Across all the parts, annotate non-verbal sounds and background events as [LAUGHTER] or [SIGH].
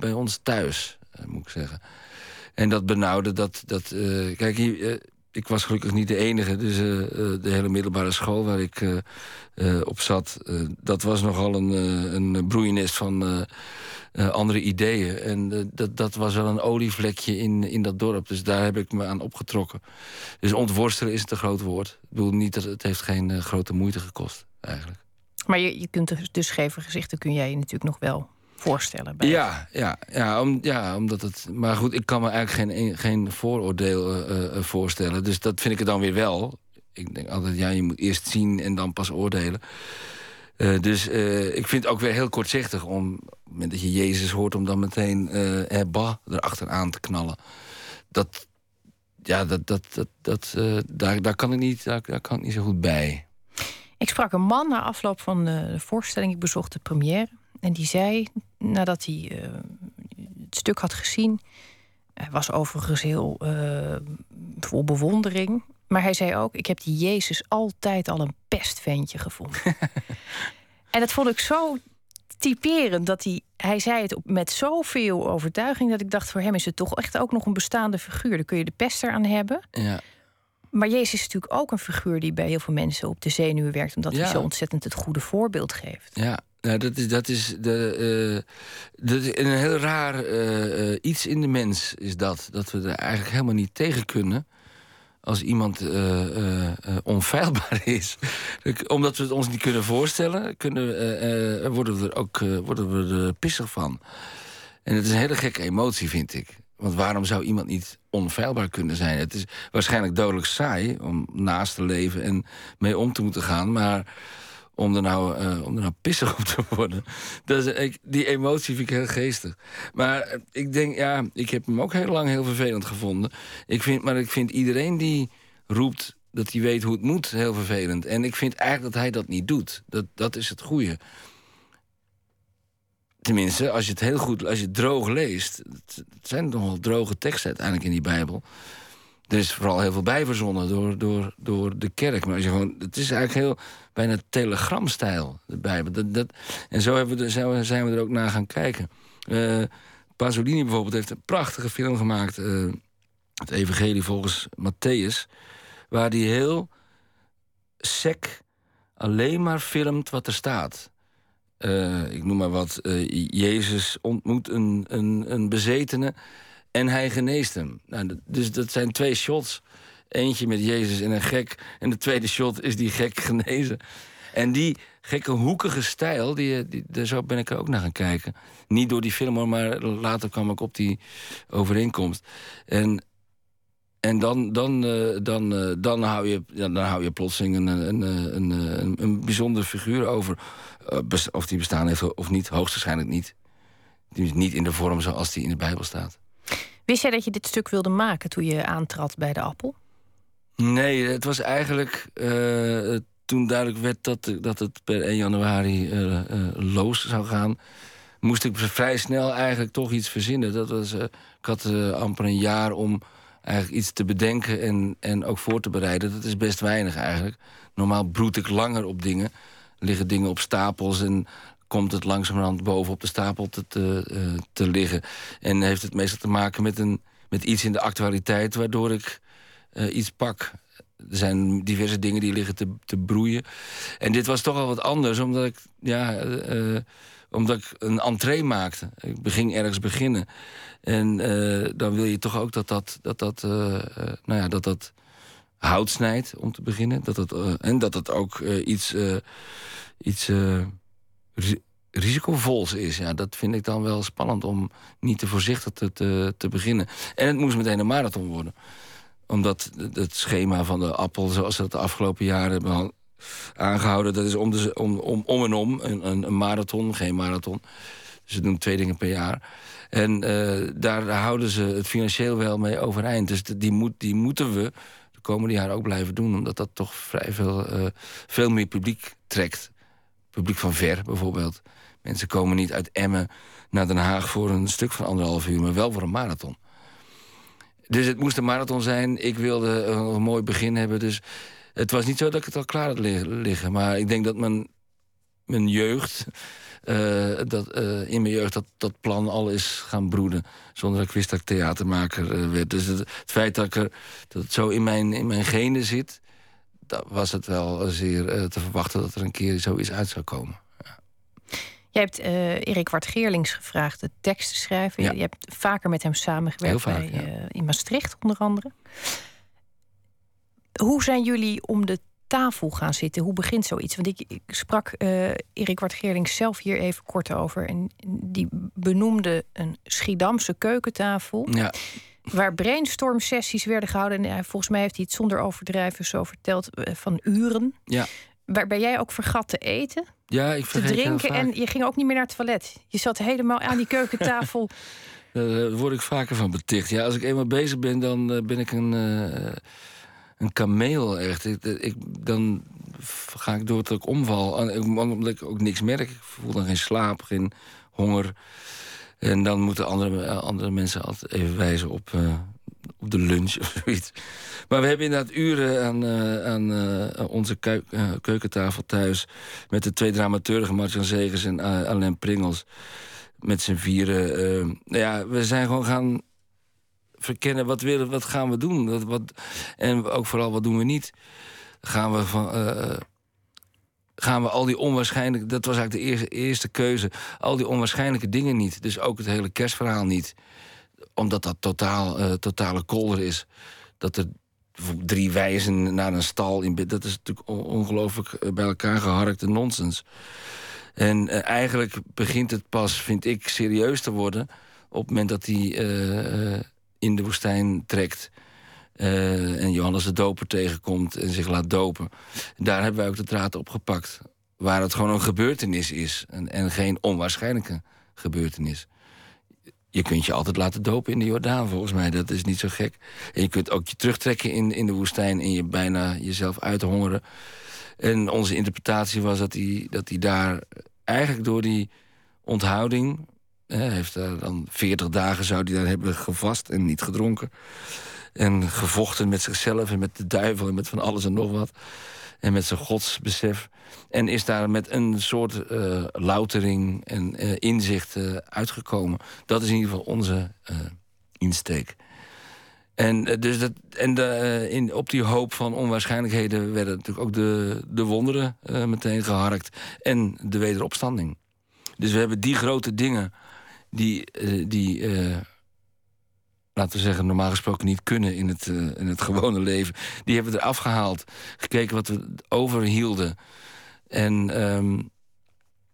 bij ons thuis, moet ik zeggen. En dat benauwde, dat... dat kijk, hier, ik was gelukkig niet de enige. Dus de hele middelbare school waar ik op zat... dat was nogal een, een broeienest van andere ideeën. En dat, dat was wel een olievlekje in, in dat dorp. Dus daar heb ik me aan opgetrokken. Dus ontworstelen is het een groot woord. Ik bedoel niet dat het heeft geen grote moeite gekost, eigenlijk. Maar je, je kunt de scheve gezichten kun jij natuurlijk nog wel voorstellen. Bij ja, ja, ja, om, ja, omdat het. Maar goed, ik kan me eigenlijk geen, geen vooroordeel uh, voorstellen. Dus dat vind ik er dan weer wel. Ik denk altijd, ja, je moet eerst zien en dan pas oordelen. Uh, dus uh, ik vind het ook weer heel kortzichtig om, op het moment dat je Jezus hoort, om dan meteen uh, Hebba erachteraan te knallen. Dat, ja, dat, dat, dat, dat, daar, daar, kan ik niet, daar, daar, kan ik niet zo goed bij. Ik sprak een man na afloop van de voorstelling. Ik bezocht de première. En die zei, nadat hij het stuk had gezien... Hij was overigens heel vol bewondering. Maar hij zei ook: Ik heb die Jezus altijd al een pestventje gevonden. [LAUGHS] en dat vond ik zo typerend dat hij. Hij zei het met zoveel overtuiging dat ik dacht: voor hem is het toch echt ook nog een bestaande figuur. Daar kun je de pester aan hebben. Ja. Maar Jezus is natuurlijk ook een figuur die bij heel veel mensen op de zenuwen werkt, omdat hij zo ontzettend het goede voorbeeld geeft. Ja, nou, dat is, dat is, de, uh, dat is een heel raar uh, iets in de mens, is dat. Dat we er eigenlijk helemaal niet tegen kunnen als iemand uh, onfeilbaar [LAUGHS] is. Omdat we het ons niet kunnen voorstellen, kunnen, worden we er ook worden we pissig van. En het is een hele gekke emotie, vind ik. Want waarom zou iemand niet onfeilbaar kunnen zijn? Het is waarschijnlijk dodelijk saai om naast te leven en mee om te moeten gaan. Maar om er nou, uh, om er nou pissig op te worden. Is, ik, die emotie vind ik heel geestig. Maar eh, ik denk, ja, ik heb hem ook heel lang heel vervelend gevonden. Ik vind, maar ik vind iedereen die roept dat hij weet hoe het moet, heel vervelend. En ik vind eigenlijk dat hij dat niet doet. Dat, dat is het goede. Tenminste, als je het heel goed, als je het droog leest... het zijn wel droge teksten uiteindelijk in die Bijbel... Er is vooral heel veel bijverzonnen door, door, door de kerk. Maar als je gewoon, het is eigenlijk heel bijna telegramstijl, de Bijbel. Dat, dat, en zo, hebben we zijn we er ook naar gaan kijken. Uh, Pasolini bijvoorbeeld heeft een prachtige film gemaakt... Uh, het Evangelie volgens Matthäus... waar hij heel sec alleen maar filmt wat er staat. Uh, ik noem maar wat, Jezus ontmoet een, een, een bezetene... En hij geneest hem. Nou, dus dat zijn twee shots. Eentje met Jezus en een gek. En de tweede shot is die gek genezen. En die gekke hoekige stijl, die, die, daar zo ben ik ook naar gaan kijken. Niet door die film, maar later kwam ik op die overeenkomst. En, en dan, dan, uh, dan, uh, dan, hou je, dan hou je plotseling een, een, een, een, bijzondere figuur over. Of die bestaan heeft of niet, hoogstwaarschijnlijk niet. Die is niet in de vorm zoals die in de Bijbel staat. Wist jij dat je dit stuk wilde maken toen je aantrad bij de Appel? Nee, het was eigenlijk uh, toen duidelijk werd dat, dat het per 1 januari uh, uh, los zou gaan... moest ik vrij snel eigenlijk toch iets verzinnen. Dat was, ik had amper een jaar om eigenlijk iets te bedenken en, en ook voor te bereiden. Dat is best weinig eigenlijk. Normaal broed ik langer op dingen. Liggen dingen op stapels en komt het langzamerhand bovenop de stapel te, te, uh, te, liggen. En heeft het meestal te maken met, een, met iets in de actualiteit... waardoor ik uh, iets pak. Er zijn diverse dingen die liggen te, te broeien. En dit was toch al wat anders, omdat ik, ja, uh, omdat ik een entree maakte. Ik begin ergens beginnen. En dan wil je toch ook dat dat, dat, dat, nou ja, dat, dat hout snijdt, om te beginnen. Dat dat, en dat het ook iets... iets risicovols is. Ja, dat vind ik dan wel spannend om niet te voorzichtig te, te, te beginnen. En het moest meteen een marathon worden. Omdat het schema van de appel, zoals ze het de afgelopen jaren hebben aangehouden... dat is om, de, om, om, en om, een, een, marathon, geen marathon. Ze doen twee dingen per jaar. En uh, daar houden ze het financieel wel mee overeind. Dus die, moet, die moeten we de komende jaren ook blijven doen... omdat dat toch vrij veel, uh, veel meer publiek trekt publiek van ver bijvoorbeeld. Mensen komen niet uit Emmen naar Den Haag voor een stuk van anderhalf uur... maar wel voor een marathon. Dus het moest een marathon zijn. Ik wilde een, mooi begin hebben. Dus het was niet zo dat ik het al klaar had liggen. Maar ik denk dat mijn, mijn jeugd dat, in mijn jeugd dat, dat plan al is gaan broeden. Zonder dat ik wist dat ik theatermaker werd. Dus het, feit dat, ik er, dat het zo in mijn, in mijn genen zit... dat was het wel zeer te verwachten dat er een keer zoiets uit zou komen. Je hebt uh, Erik Wart Geerlings gevraagd de tekst te schrijven. Je hebt vaker met hem samengewerkt vaak, bij, uh, in Maastricht, onder andere. Hoe zijn jullie om de tafel gaan zitten? Hoe begint zoiets? Want ik, ik sprak uh, Erik Wart Geerlings zelf hier even kort over. En die benoemde een Schiedamse keukentafel. Ja. Waar brainstorm sessies werden gehouden. En volgens mij heeft hij het zonder overdrijven zo verteld van uren. Ja. Waarbij jij ook vergat te eten. Ja, ik te drinken en je ging ook niet meer naar het toilet. Je zat helemaal aan die keukentafel. [LAUGHS] Daar word ik vaker van beticht. Ja, als ik eenmaal bezig ben, dan ben ik een, uh, een kameel echt. Ik, ik, dan ga ik door tot ik omval. Omdat ik ook niks merk. Ik voel dan geen slaap, geen honger. En dan moeten andere, andere mensen altijd even wijzen op, uh, op de lunch of zoiets. Maar we hebben inderdaad uren aan, uh, aan uh, onze keukentafel thuis... met de twee dramaturgen, Marjan Zegers en Alain Pringels... met z'n vieren. nou ja, we zijn gewoon gaan verkennen wat, willen, wat gaan we doen. Wat, wat, en ook vooral, wat doen we niet. Gaan we van gaan we al die onwaarschijnlijke... dat was eigenlijk de eerste, eerste keuze. Al die onwaarschijnlijke dingen niet. Dus ook het hele kerstverhaal niet. Omdat dat totaal, uh, totale kolder is. Dat er drie wijzen naar een stal in Dat is natuurlijk ongelooflijk eh, bij elkaar geharkte nonsens. En uh, eigenlijk begint het pas, vind ik, serieus te worden... op het moment dat hij in de woestijn trekt... Uh, en Johannes de Doper tegenkomt en zich laat dopen. Daar hebben wij ook de draad op gepakt. Waar het gewoon een gebeurtenis is. En, en geen onwaarschijnlijke gebeurtenis. Je kunt je altijd laten dopen in de Jordaan, volgens mij. Dat is niet zo gek. En je kunt ook je terugtrekken in, in de woestijn... en je bijna jezelf uithongeren. En onze interpretatie was dat hij, dat hij daar eigenlijk door die onthouding... Hij heeft dan 40 dagen zou hij daar hebben gevast en niet gedronken. En gevochten met zichzelf en met de duivel en met van alles en nog wat. En met zijn godsbesef. En is daar met een soort uh, loutering en uh, inzicht uh, uitgekomen. Dat is in ieder geval onze insteek. En, dus dat, en de, in, op die hoop van onwaarschijnlijkheden werden natuurlijk ook de, de wonderen meteen geharkt. En de wederopstanding. Dus we hebben die grote dingen die, die laten we zeggen, normaal gesproken niet kunnen in het, uh, in het gewone [LAUGHS] leven. Die hebben we eraf gehaald. Gekeken wat we overhielden. En, um,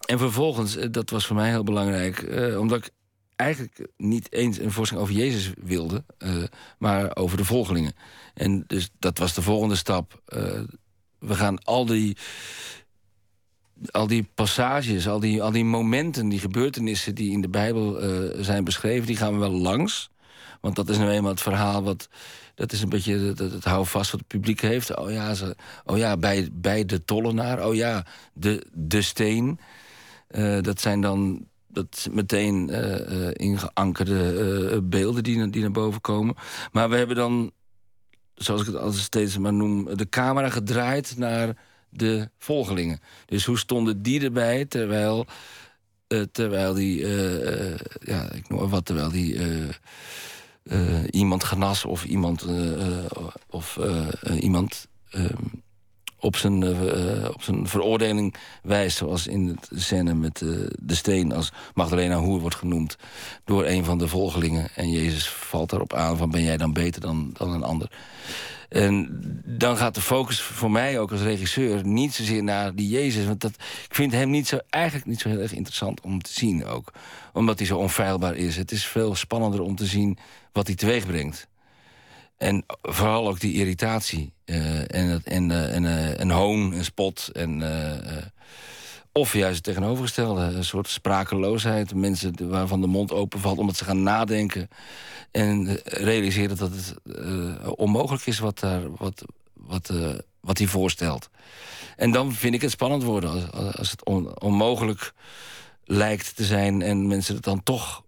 en vervolgens, eh, dat was voor mij heel belangrijk... Uh, omdat ik eigenlijk niet eens een voorstelling over Jezus wilde... Maar over de volgelingen. En dus dat was de volgende stap. we gaan al die al die passages, al die, al die momenten, die gebeurtenissen die in de Bijbel zijn beschreven, die gaan we wel langs. Want dat is nou eenmaal het verhaal wat... Dat is een beetje het, het houvast wat het publiek heeft. Oh ja, oh ja bij, bij de tollenaar. Oh ja, de, de steen. Uh, dat zijn dan dat meteen uh, ingeankerde uh, beelden die, die naar boven komen. Maar we hebben dan, zoals ik het altijd steeds maar noem... de camera gedraaid naar de volgelingen. Dus hoe stonden die erbij terwijl... terwijl die, ja, ik noem wat, terwijl die iemand genas of iemand, uh, of, iemand ehm, op, zijn, op zijn veroordeling wijst. Zoals in het scène met de steen als Magdalena Hoer wordt genoemd. Door een van de volgelingen. En Jezus valt daarop aan van ben jij dan beter dan, dan een ander. En dan gaat de focus voor mij ook als regisseur niet zozeer naar die Jezus. Want dat, ik vind hem niet zo, eigenlijk niet zo heel erg interessant om te zien ook. Omdat hij zo onfeilbaar is. Het is veel spannender om te zien wat hij teweeg brengt. En vooral ook die irritatie. Uh, en, en, uh, en, uh, en hoon en spot. En, of juist het tegenovergestelde. Een soort sprakeloosheid. Mensen waarvan de mond openvalt omdat ze gaan nadenken. En realiseren dat het onmogelijk is wat, daar, wat, wat, wat hij voorstelt. En dan vind ik het spannend worden. Als, als het on, onmogelijk lijkt te zijn. En mensen het dan toch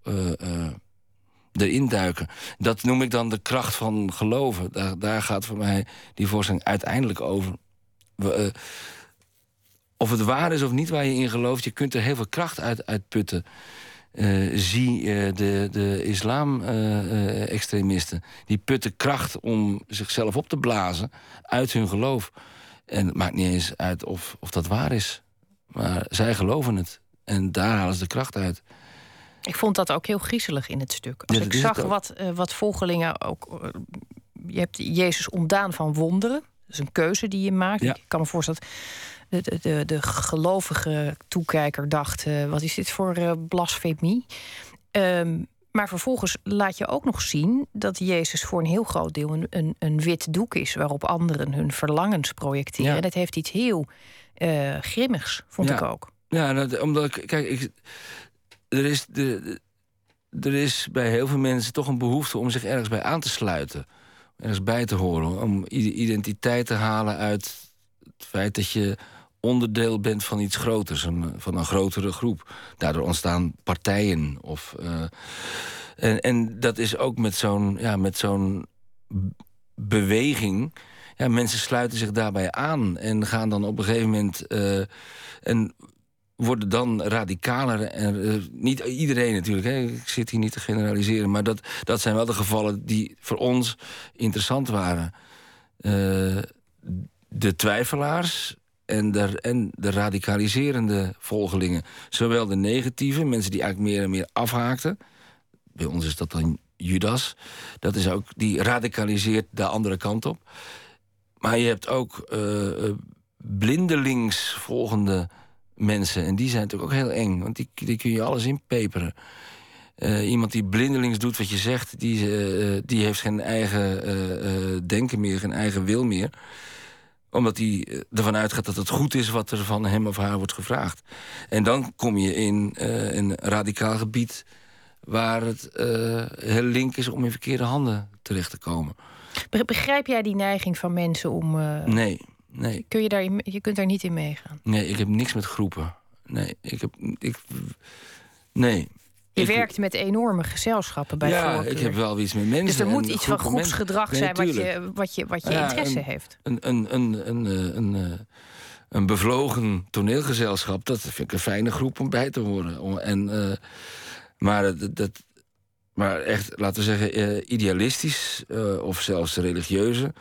erin duiken. Dat noem ik dan de kracht van geloven. Daar, daar gaat voor mij die voorstelling uiteindelijk over. We, uh, of het waar is of niet waar je in gelooft, je kunt er heel veel kracht uit, uit putten. Uh, zie uh, de, de islam-extremisten. die putten kracht om zichzelf op te blazen uit hun geloof. En het maakt niet eens uit of, of dat waar is. Maar zij geloven het. En daar halen ze de kracht uit. Ik vond dat ook heel griezelig in het stuk. Als ik zag wat, uh, wat volgelingen ook. Uh, je hebt Jezus ontdaan van wonderen. Dat is een keuze die je maakt. Ik kan me voorstellen. De, de, de, de gelovige toekijker dacht: uh, wat is dit voor blasfemie? Um, maar vervolgens laat je ook nog zien dat Jezus voor een heel groot deel een, een, een wit doek is waarop anderen hun verlangens projecteren. Ja. En dat heeft iets heel grimmigs, vond ik ook. Ja, dat, omdat ik, kijk, ik, er is, de, er is bij heel veel mensen toch een behoefte om zich ergens bij aan te sluiten. Ergens bij te horen. Om identiteit te halen uit het feit dat je onderdeel bent van iets groters. Van een grotere groep. Daardoor ontstaan partijen. Of, uh, en, en dat is ook met zo'n ja, met zo'n beweging. Ja, mensen sluiten zich daarbij aan en gaan dan op een gegeven moment. Uh, en worden dan radicaler. En, uh, niet iedereen natuurlijk, hè. ik zit hier niet te generaliseren... maar dat, dat zijn wel de gevallen die voor ons interessant waren. Uh, de twijfelaars en de, en de radicaliserende volgelingen. Zowel de negatieve, mensen die eigenlijk meer en meer afhaakten... bij ons is dat dan Judas. Dat is ook, die radicaliseert de andere kant op. Maar je hebt ook uh, blindelings volgende mensen. En die zijn natuurlijk ook heel eng, want die, die kun je alles inpeperen. Uh, iemand die blindelings doet wat je zegt, die, uh, die heeft geen eigen uh, denken meer, geen eigen wil meer. Omdat hij ervan uitgaat dat het goed is wat er van hem of haar wordt gevraagd. En dan kom je in een radicaal gebied waar het heel link is om in verkeerde handen terecht te komen. Begrijp jij die neiging van mensen om. Nee. Nee. Kun je, daar, je kunt daar niet in meegaan? Nee, ik heb niks met groepen. Nee, ik heb... Ik, nee. Je werkt met enorme gezelschappen bij Ja, ik heb wel iets met mensen. Dus er moet iets van groepsgedrag zijn wat je, wat je, wat je interesse heeft. Een, een, een, een, een, een, een bevlogen toneelgezelschap, dat vind ik een fijne groep om bij te horen. En, uh, maar, dat, dat, maar echt, laten we zeggen, uh, idealistisch uh, of zelfs religieuze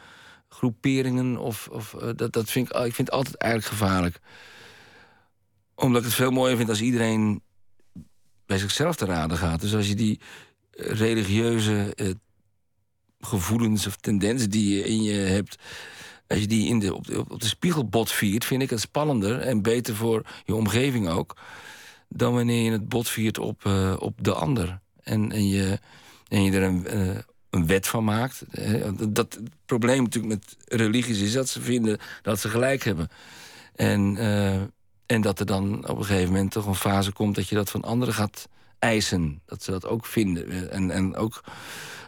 groeperingen. Of, of, uh, dat, dat vind ik, ik vind altijd eigenlijk gevaarlijk. Omdat ik het veel mooier vind als iedereen bij zichzelf te raden gaat. Dus als je die religieuze uh, gevoelens of tendensen die je in je hebt... als je die in de, op, de, op de spiegelbot viert... vind ik het spannender en beter voor je omgeving ook... dan wanneer je het bot viert op, uh, op de ander. En, en, je, en je er een, een wet van maakt. Dat, het probleem natuurlijk met religies is dat ze vinden dat ze gelijk hebben. En, uh, en dat er dan op een gegeven moment toch een fase komt... dat je dat van anderen gaat eisen. Dat ze dat ook vinden en, en ook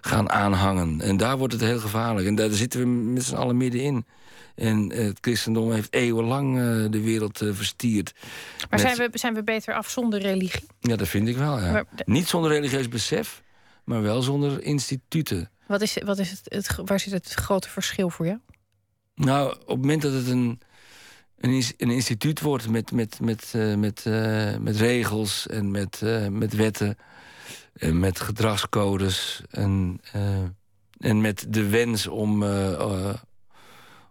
gaan aanhangen. En daar wordt het heel gevaarlijk. En daar zitten we met z'n allen middenin. En het christendom heeft eeuwenlang uh, de wereld uh, verstierd. Maar zijn, we, zijn we beter af zonder religie? Ja, dat vind ik wel, ja. Maar, Niet zonder religieus besef maar wel zonder instituten. Wat is, wat is het, het, waar zit het grote verschil voor jou? Nou, op het moment dat het een, een, een instituut wordt met, met, met, uh, met, uh, met regels en met, uh, met wetten en met gedragscodes en, en met de wens om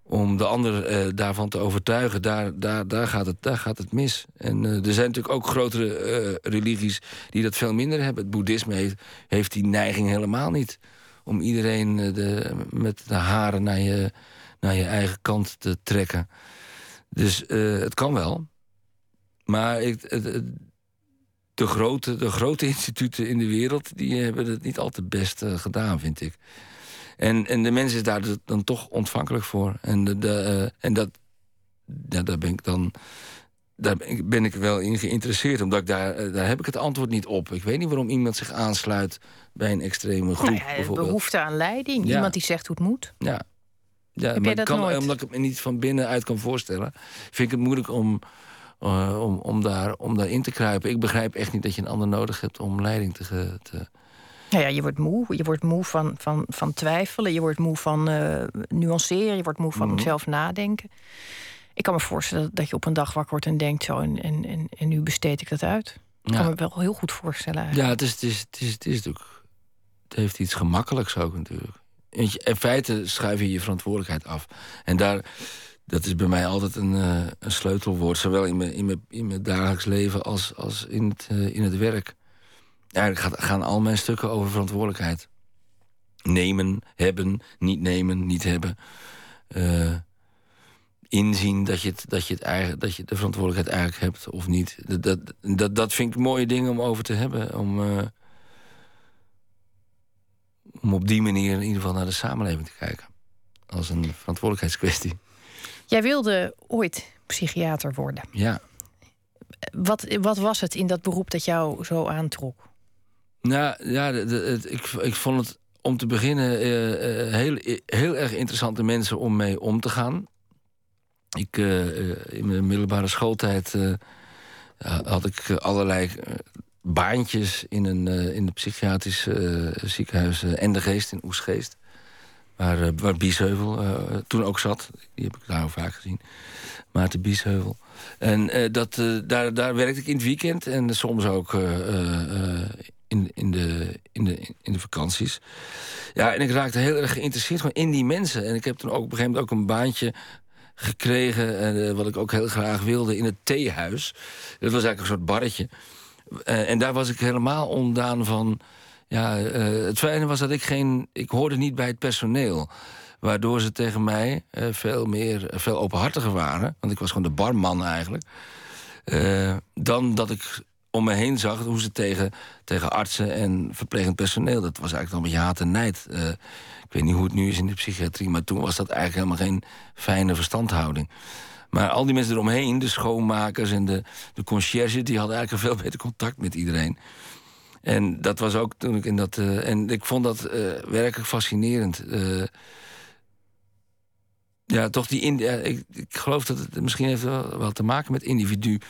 om de ander uh, daarvan te overtuigen, daar, daar, daar, gaat, het, daar gaat het mis. En uh, er zijn natuurlijk ook grotere uh, religies die dat veel minder hebben. Het boeddhisme heeft, die neiging helemaal niet. Om iedereen de, met de haren naar je, naar je eigen kant te trekken. Dus het kan wel. Maar ik, de, grote, de grote instituten in de wereld... die hebben het niet altijd best gedaan, vind ik. En, en de mens is daar dus dan toch ontvankelijk voor. En, de, de uh, en dat, ja, daar ben ik dan daar ben ik wel in geïnteresseerd. Omdat ik daar, eh, daar heb ik het antwoord niet op. Ik weet niet waarom iemand zich aansluit bij een extreme groep. Nou ja, behoefte aan leiding. Iemand die zegt hoe het moet. Ja. ja maar kan, omdat ik het me niet van binnenuit kan voorstellen... vind ik het moeilijk om, uh, om, om, daar, om daarin te kruipen. Ik begrijp echt niet dat je een ander nodig hebt om leiding te, te nou ja, je wordt moe. Je wordt moe van, van, van twijfelen. Je wordt moe van uh, nuanceren. Je wordt moe van mm zelf nadenken. Ik kan me voorstellen dat je op een dag wakker wordt en denkt zo... en, en, en, en nu besteed ik dat uit. Ik kan me wel heel goed voorstellen eigenlijk. Ja, het is, het is, het is, het is natuurlijk... Het heeft iets gemakkelijks ook natuurlijk. In feite schuif je je verantwoordelijkheid af. En daar, dat is bij mij altijd een, uh, een sleutelwoord. Zowel in mijn, in mijn, in mijn dagelijks leven als, als in, het, uh, in het werk. Eigenlijk gaan al mijn stukken over verantwoordelijkheid. Nemen, hebben, niet nemen, niet hebben. Uh, inzien dat je, het, dat, je het eigen, dat je de verantwoordelijkheid eigenlijk hebt of niet. Dat, dat, dat, dat vind ik mooie dingen om over te hebben. Om, uh, om op die manier in ieder geval naar de samenleving te kijken. Als een verantwoordelijkheidskwestie. Jij wilde ooit psychiater worden. Ja. Wat, wat was het in dat beroep dat jou zo aantrok? Nou ja, de, de, ik, ik vond het om te beginnen uh, heel, heel erg interessante mensen om mee om te gaan. Ik, in mijn middelbare schooltijd had ik allerlei baantjes in een in de psychiatrische ziekenhuis Endegeest in Oesgeest. Waar, waar Biesheuvel toen ook zat. Die heb ik daar vaak gezien. Maarten Biesheuvel. En dat, daar, daar werkte ik in het weekend en soms ook in, de, in, de, in de vakanties. Ja, en ik raakte heel erg geïnteresseerd gewoon in die mensen. En ik heb toen ook op een gegeven moment ook een baantje gekregen... Uh, wat ik ook heel graag wilde, in het theehuis. Dat was eigenlijk een soort barretje. Uh, en daar was ik helemaal ondaan van... Ja, uh, het fijne was dat ik geen... Ik hoorde niet bij het personeel. Waardoor ze tegen mij veel meer, veel openhartiger waren. Want ik was gewoon de barman eigenlijk. dan dat ik om me heen zag hoe ze tegen, tegen artsen en verplegend personeel... dat was eigenlijk al een beetje haat en nijd. Uh, ik weet niet hoe het nu is in de psychiatrie... maar toen was dat eigenlijk helemaal geen fijne verstandhouding. Maar al die mensen eromheen, de schoonmakers en de, de conciërge... die hadden eigenlijk veel beter contact met iedereen. En dat was ook toen ik in dat... Uh, en ik vond dat uh, werkelijk fascinerend... ja, toch die... Ik, ik geloof dat het misschien heeft wel, wel te maken met individu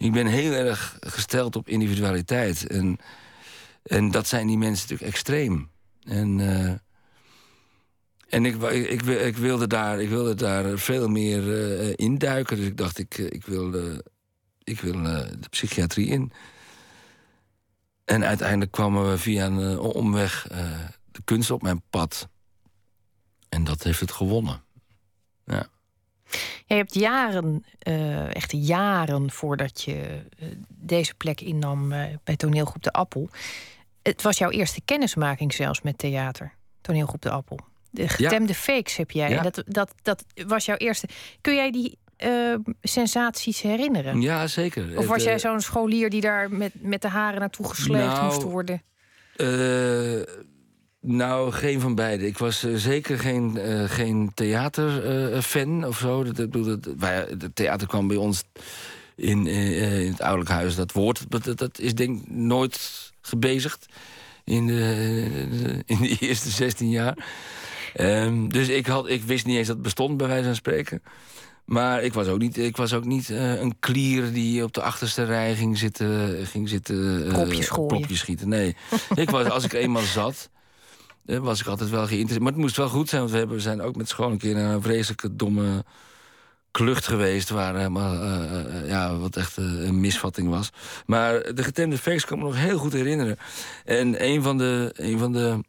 ik ben heel erg gesteld op individualiteit. En, en dat zijn die mensen natuurlijk extreem. En, uh, en ik, ik, ik, wilde daar, ik wilde daar veel meer uh, induiken. Dus ik dacht, ik, ik wil, ik wil de psychiatrie in. En uiteindelijk kwamen we via een omweg de kunst op mijn pad. En dat heeft het gewonnen. Ja. Je hebt jaren, uh, echt jaren voordat je uh, deze plek innam uh, bij toneelgroep De Appel. Het was jouw eerste kennismaking zelfs met theater, toneelgroep De Appel. De getemde ja. fakes heb jij. Ja. Dat, dat, dat was jouw eerste. Kun jij die sensaties herinneren? Ja, zeker. Of was jij zo'n scholier die daar met, met de haren naartoe gesleept nou, moest worden? Nou, geen van beide. Ik was uh, zeker geen, uh, geen theaterfan uh, of zo. Dat, dat, dat, het theater kwam bij ons in, in het ouderlijk huis. Dat woord dat, dat is denk ik nooit gebezigd in de, in de [LAUGHS] eerste 16 jaar. Um, dus ik, had, ik wist niet eens dat het bestond, bij wijze van spreken. Maar ik was ook niet, ik was ook niet uh, een klier die op de achterste rij ging zitten... Ging zitten propjes, schieten. Nee, [LAUGHS] ik was, als ik eenmaal zat was ik altijd wel geïnteresseerd. Maar het moest wel goed zijn, want we, hebben, we zijn ook met school een keer een vreselijke domme klucht geweest... waar helemaal, uh, ja, wat echt een misvatting was. Maar de getemde feest kan me nog heel goed herinneren. En een van de... Een van de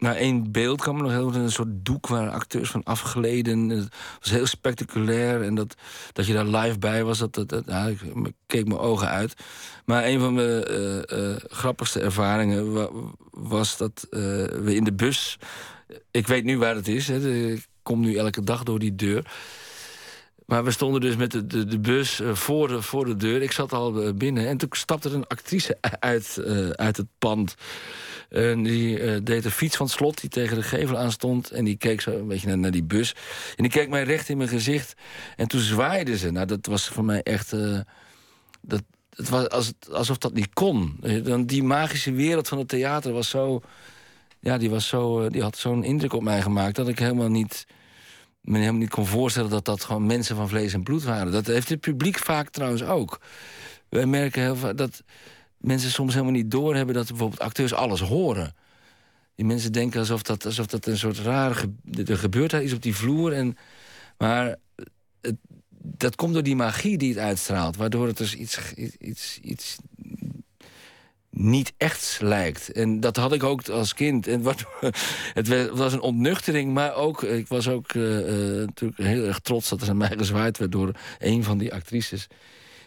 nou, één beeld me nog heel goed... een soort doek waar acteurs van afgeleden. Het was heel spectaculair. En dat, dat je daar live bij was, dat, dat, dat ik, keek mijn ogen uit. Maar een van mijn uh, uh, grappigste ervaringen was dat uh, we in de bus... Ik weet nu waar het is, hè, ik kom nu elke dag door die deur... Maar we stonden dus met de, de, de bus voor, de, voor de deur. Ik zat al binnen en toen stapte er een actrice uit, uit het pand. En die deed de fiets van het slot die tegen de gevel aan stond. En die keek zo een beetje naar, naar, die bus. En die keek mij recht in mijn gezicht. En toen zwaaide ze. Nou, dat was voor mij echt... dat, het was alsof dat niet kon. Die magische wereld van het theater was zo... Ja, die, was zo, die had zo'n indruk op mij gemaakt... dat ik helemaal niet, me helemaal niet kon voorstellen... dat dat gewoon mensen van vlees en bloed waren. Dat heeft het publiek vaak trouwens ook. Wij merken heel vaak dat mensen soms helemaal niet doorhebben... dat bijvoorbeeld acteurs alles horen. Die mensen denken alsof dat, alsof dat een soort rare... er gebeurt daar iets op die vloer. En, maar het, dat komt door die magie die het uitstraalt. Waardoor het dus iets, iets, iets niet echt lijkt. En dat had ik ook als kind. En wat, [LAUGHS] het was een ontnuchtering, maar ook... Ik was ook uh, natuurlijk heel erg trots dat er aan mij gezwaaid werd... door een van die actrices.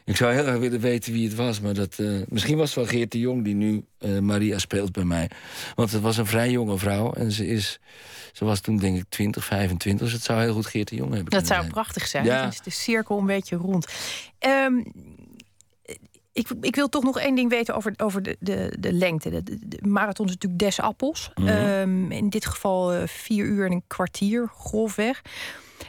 Ik zou heel erg willen weten wie het was. Maar dat, uh, misschien was het wel Geert de Jong die nu Maria speelt bij mij. Want het was een vrij jonge vrouw. En ze, is, ze was toen denk ik 20, 25. Dus het zou heel goed Geert de Jong hebben Dat zou prachtig zijn. Ja. is de cirkel een beetje rond. Um, ik, ik wil toch nog één ding weten over, over de, de, de lengte. De, de, marathon is natuurlijk des appels. Mhm. Ehm, in dit geval uh, vier uur en een kwartier, grofweg.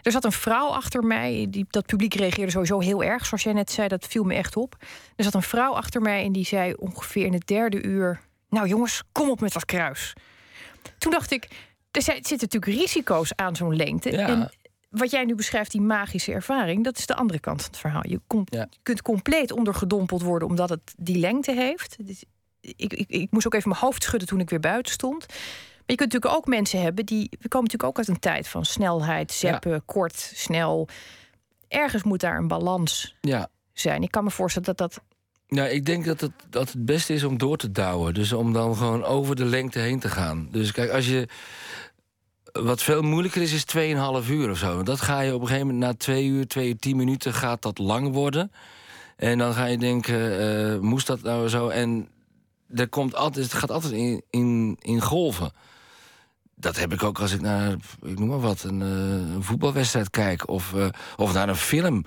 Er zat een vrouw achter mij. Die, dat publiek reageerde sowieso heel erg. Zoals jij net zei, dat viel me echt op. Er zat een vrouw achter mij en die zei ongeveer in het derde uur... Nou jongens, kom op met dat kruis. Toen dacht ik, er zitten natuurlijk risico's aan zo'n lengte. Ja wat jij nu beschrijft, die magische ervaring, dat is de andere kant van het verhaal. Je, je kunt compleet ondergedompeld worden omdat het die lengte heeft. Ik, ik, ik, moest ook even mijn hoofd schudden toen ik weer buiten stond. Maar je kunt natuurlijk ook mensen hebben die. We komen natuurlijk ook uit een tijd van snelheid, zeppen, kort, snel. Ergens moet daar een balans ja. zijn. Ik kan me voorstellen dat dat. Ja, ik denk dat het, dat het beste is om door te douwen. Dus om dan gewoon over de lengte heen te gaan. Dus kijk, als je wat veel moeilijker is, is 2,5 uur of zo. Dat ga je op een gegeven moment na 2 uur, 2 uur, 10 minuten gaat dat lang worden. En dan ga je denken, uh, moest dat nou zo? En er komt altijd, het gaat altijd in, in, in golven. Dat heb ik ook als ik naar, ik noem maar wat, een, een voetbalwedstrijd kijk of, uh, of naar een film.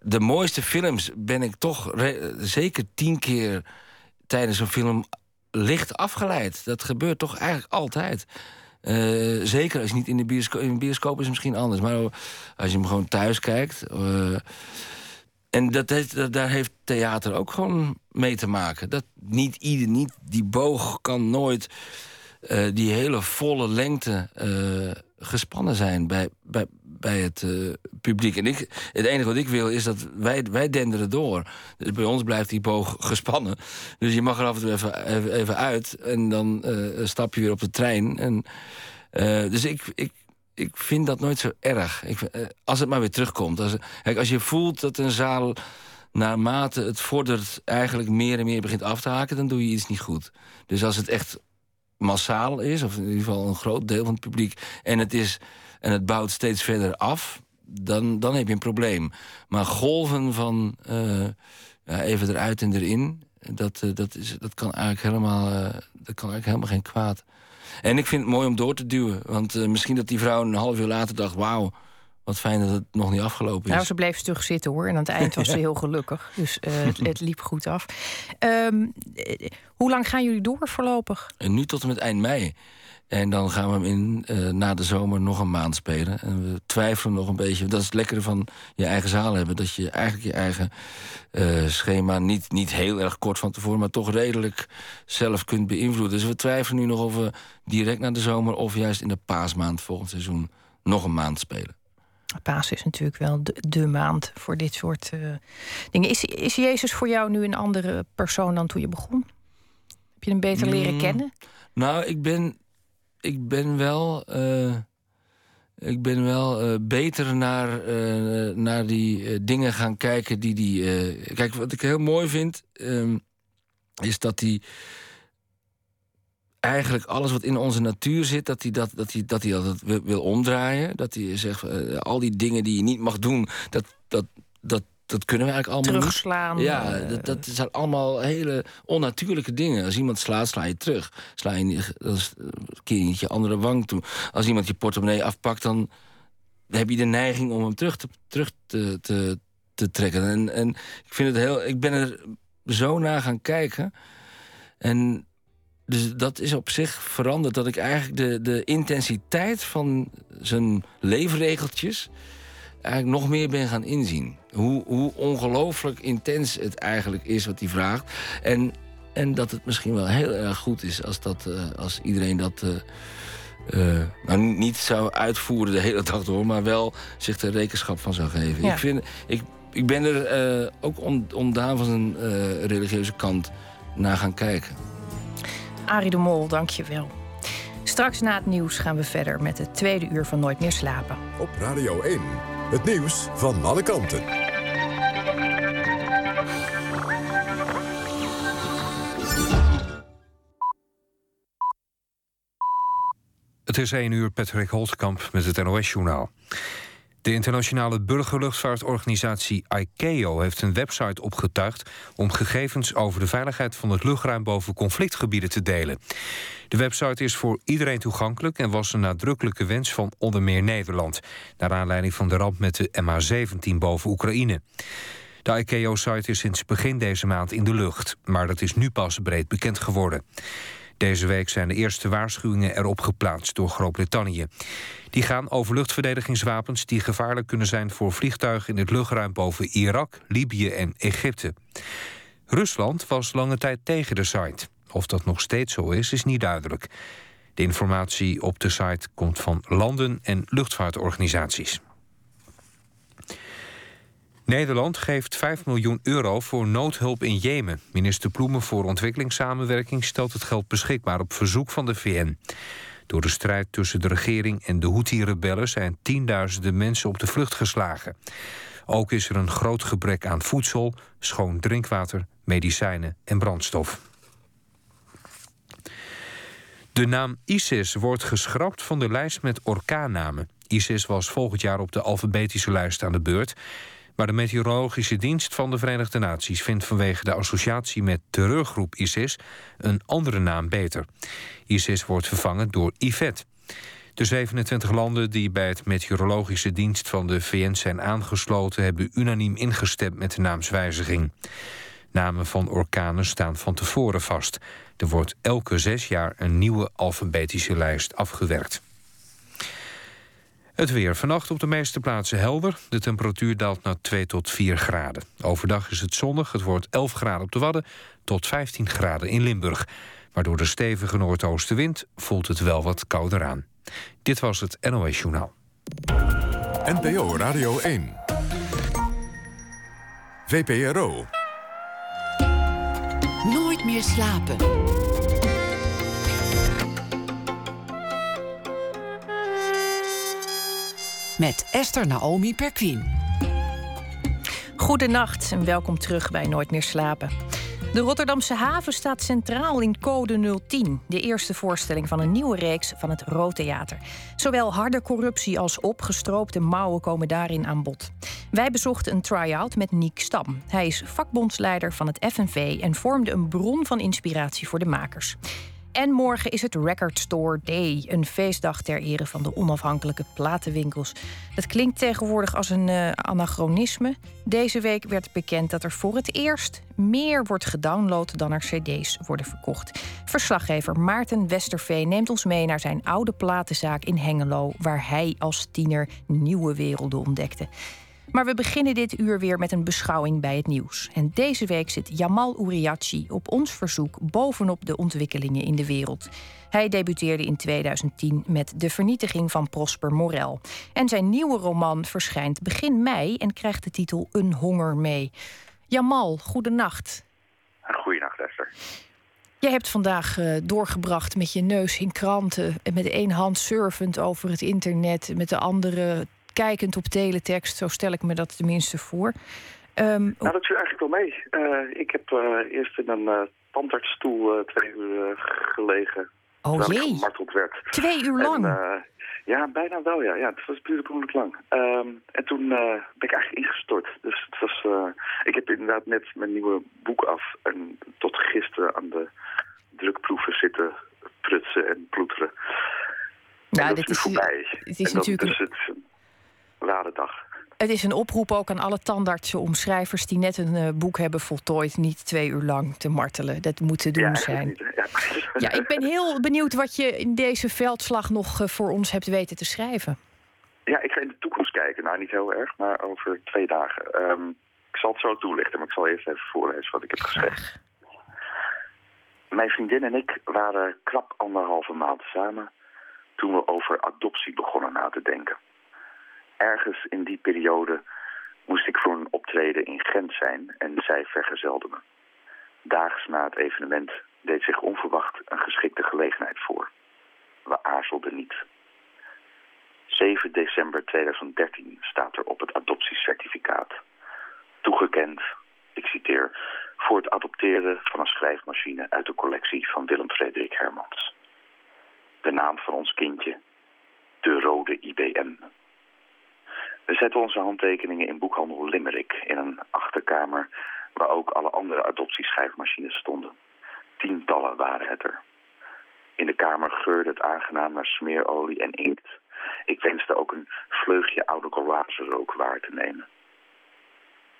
De mooiste films ben ik toch zeker tien keer tijdens een film licht afgeleid. Dat gebeurt toch eigenlijk altijd. Uh, zeker als je niet in de bioscoop... In de bioscoop is misschien anders. Maar als je hem gewoon thuis kijkt... Uh, en dat daar heeft theater ook gewoon mee te maken. Dat niet ieder, niet die boog kan nooit uh, die hele volle lengte gespannen zijn bij, bij, bij het uh, publiek. En ik, het enige wat ik wil is dat wij, wij denderen door. Dus bij ons blijft die boog gespannen. Dus je mag er af en toe even, even, uit. En dan uh, stap je weer op de trein. En, uh, dus ik, ik, ik vind dat nooit zo erg. Ik, als het maar weer terugkomt. Als, kijk, als je voelt dat een zaal naarmate het vordert... eigenlijk meer en meer begint af te haken... dan doe je iets niet goed. Dus als het echt massaal is, of in ieder geval een groot deel van het publiek... en het, is, en het bouwt steeds verder af, dan, dan heb je een probleem. Maar golven van uh, ja, even eruit en erin... Dat, uh, dat, is, dat, kan eigenlijk helemaal, uh, dat kan eigenlijk helemaal geen kwaad. En ik vind het mooi om door te duwen. Want misschien dat die vrouw een half uur later dacht... wauw, wat fijn dat het nog niet afgelopen is. Nou, ze bleef stug zitten hoor. En aan het eind was ze [LAUGHS] heel gelukkig. Dus uh, het, liep goed af. Um, hoe lang gaan jullie door voorlopig? En nu tot en met eind mei. En dan gaan we hem in, uh, na de zomer nog een maand spelen. En we twijfelen nog een beetje. Dat is het lekkere van je eigen zaal hebben. Dat je eigenlijk je eigen uh, schema niet, niet heel erg kort van tevoren... maar toch redelijk zelf kunt beïnvloeden. Dus we twijfelen nu nog of we direct na de zomer... of juist in de paasmaand volgend seizoen nog een maand spelen. Paas is natuurlijk wel de, de maand voor dit soort uh, dingen. Is, is Jezus voor jou nu een andere persoon dan toen je begon? Heb je hem beter leren mm, kennen? Nou, ik ben, ik ben wel. Uh, ik ben wel uh, beter naar, uh, naar die dingen gaan kijken die die. kijk, wat ik heel mooi vind, um, is dat hij eigenlijk alles wat in onze natuur zit, dat hij dat, dat, hij, dat, dat wil, omdraaien. Dat hij zegt, al die dingen die je niet mag doen, dat, dat, dat, dat kunnen we eigenlijk allemaal Terugslaan. Niet. Ja, uh, dat, dat zijn allemaal hele onnatuurlijke dingen. Als iemand slaat, sla je terug. Sla je dan keer je niet je andere wang toe. Als iemand je portemonnee afpakt, dan heb je de neiging om hem terug te, terug te, te, te trekken. En, en ik vind het heel. Ik ben er zo naar gaan kijken. En dus dat is op zich veranderd. Dat ik eigenlijk de, de intensiteit van zijn leefregeltjes... eigenlijk nog meer ben gaan inzien. Hoe, hoe ongelooflijk intens het eigenlijk is wat hij vraagt. En, en dat het misschien wel heel erg goed is als, dat, uh, als iedereen dat... Uh, uh, nou, niet zou uitvoeren de hele dag door... maar wel zich er rekenschap van zou geven. Ja. Ik, vind, ik, ik ben er ook on, ondaan van een religieuze kant naar gaan kijken. Arie de Mol, dank je wel. Straks na het nieuws gaan we verder met het tweede uur van Nooit meer slapen. Op Radio 1, Het nieuws van alle kanten. Het is 1 uur, Patrick Holtkamp met het NOS-journaal. De internationale burgerluchtvaartorganisatie ICAO heeft een website opgetuigd om gegevens over de veiligheid van het luchtruim boven conflictgebieden te delen. De website is voor iedereen toegankelijk en was een nadrukkelijke wens van onder meer Nederland, naar aanleiding van de ramp met de MH17 boven Oekraïne. De ICAO-site is sinds begin deze maand in de lucht, maar dat is nu pas breed bekend geworden. Deze week zijn de eerste waarschuwingen erop geplaatst door Groot-Brittannië. Die gaan over luchtverdedigingswapens die gevaarlijk kunnen zijn voor vliegtuigen in het luchtruim boven Irak, Libië en Egypte. Rusland was lange tijd tegen de site. Of dat nog steeds zo is, is niet duidelijk. De informatie op de site komt van landen en luchtvaartorganisaties. Nederland geeft 5 miljoen euro voor noodhulp in Jemen. Minister Ploemen voor ontwikkelingssamenwerking stelt het geld beschikbaar op verzoek van de VN. Door de strijd tussen de regering en de Houthi-rebellen zijn tienduizenden mensen op de vlucht geslagen. Ook is er een groot gebrek aan voedsel, schoon drinkwater, medicijnen en brandstof. De naam ISIS wordt geschrapt van de lijst met orkaannamen. ISIS was volgend jaar op de alfabetische lijst aan de beurt. Maar de meteorologische dienst van de Verenigde Naties vindt vanwege de associatie met terreurgroep ISIS een andere naam beter. ISIS wordt vervangen door IVET. De 27 landen die bij het meteorologische dienst van de VN zijn aangesloten hebben unaniem ingestemd met de naamswijziging. Namen van orkanen staan van tevoren vast. Er wordt elke zes jaar een nieuwe alfabetische lijst afgewerkt. Het weer. Vannacht op de meeste plaatsen helder. De temperatuur daalt naar 2 tot 4 graden. Overdag is het zonnig. Het wordt 11 graden op de Wadden tot 15 graden in Limburg. Maar door de stevige noordoostenwind voelt het wel wat kouder aan. Dit was het NOS Journaal. NPO Radio 1. VPRO. Nooit meer slapen. Met Esther Naomi Perquin. Goedenacht en welkom terug bij Nooit meer slapen. De Rotterdamse haven staat centraal in Code 010, de eerste voorstelling van een nieuwe reeks van het Theater. Zowel harde corruptie als opgestroopte mouwen komen daarin aan bod. Wij bezochten een try-out met Niek Stam. Hij is vakbondsleider van het FNV en vormde een bron van inspiratie voor de makers. En morgen is het Record Store Day, een feestdag ter ere van de onafhankelijke platenwinkels. Dat klinkt tegenwoordig als een uh, anachronisme. Deze week werd bekend dat er voor het eerst meer wordt gedownload dan er CD's worden verkocht. Verslaggever Maarten Westerveen neemt ons mee naar zijn oude platenzaak in Hengelo, waar hij als tiener nieuwe werelden ontdekte. Maar we beginnen dit uur weer met een beschouwing bij het nieuws. En deze week zit Jamal Uriachi op ons verzoek bovenop de ontwikkelingen in de wereld. Hij debuteerde in 2010 met De Vernietiging van Prosper Morel. En zijn nieuwe roman verschijnt begin mei en krijgt de titel Een Honger mee. Jamal, goedenacht. Goedenacht, Esther. Jij hebt vandaag uh, doorgebracht met je neus in kranten... en met één hand surfend over het internet... met de andere kijkend op teletext. Zo stel ik me dat tenminste voor. Um, nou, dat viel eigenlijk wel mee. Uh, ik heb uh, eerst in een uh, tandartsstoel twee uur gelegen. Oh jee, gemarteld werd. twee uur lang? En, ja, bijna wel, ja. ja het was puur lang. Um, en toen ben ik eigenlijk ingestort. Dus het was, ik heb inderdaad net mijn nieuwe boek af. En tot gisteren aan de drukproeven zitten prutsen en ploeteren. Ja, en dit is, voorbij. Het is natuurlijk... Dus het, rare dag. Het is een oproep ook aan alle tandartsen om schrijvers die net een uh, boek hebben voltooid, niet twee uur lang te martelen. Dat moet te doen ja, zijn. Ja. ja. ik ben heel benieuwd wat je in deze veldslag nog uh, voor ons hebt weten te schrijven. Ja, ik ga in de toekomst kijken. Nou, niet heel erg, maar over twee dagen. Um, ik zal het zo toelichten, maar ik zal eerst even voorlezen wat ik heb geschreven. Mijn vriendin en ik waren krap anderhalve maand samen toen we over adoptie begonnen na te denken ergens in die periode moest ik voor een optreden in Gent zijn en zij vergezelde me. Daags na het evenement deed zich onverwacht een geschikte gelegenheid voor. We aarzelden niet. 7 december 2013 staat er op het adoptiecertificaat. Toegekend, ik citeer, voor het adopteren van een schrijfmachine uit de collectie van Willem Frederik Hermans. De naam van ons kindje, de rode IBM. We zetten onze handtekeningen in boekhandel Limerick in een achterkamer waar ook alle andere adoptieschrijfmachines stonden. Tientallen waren het er. In de kamer geurde het aangenaam naar smeerolie en inkt. Ik wenste ook een vleugje oude rook waar te nemen.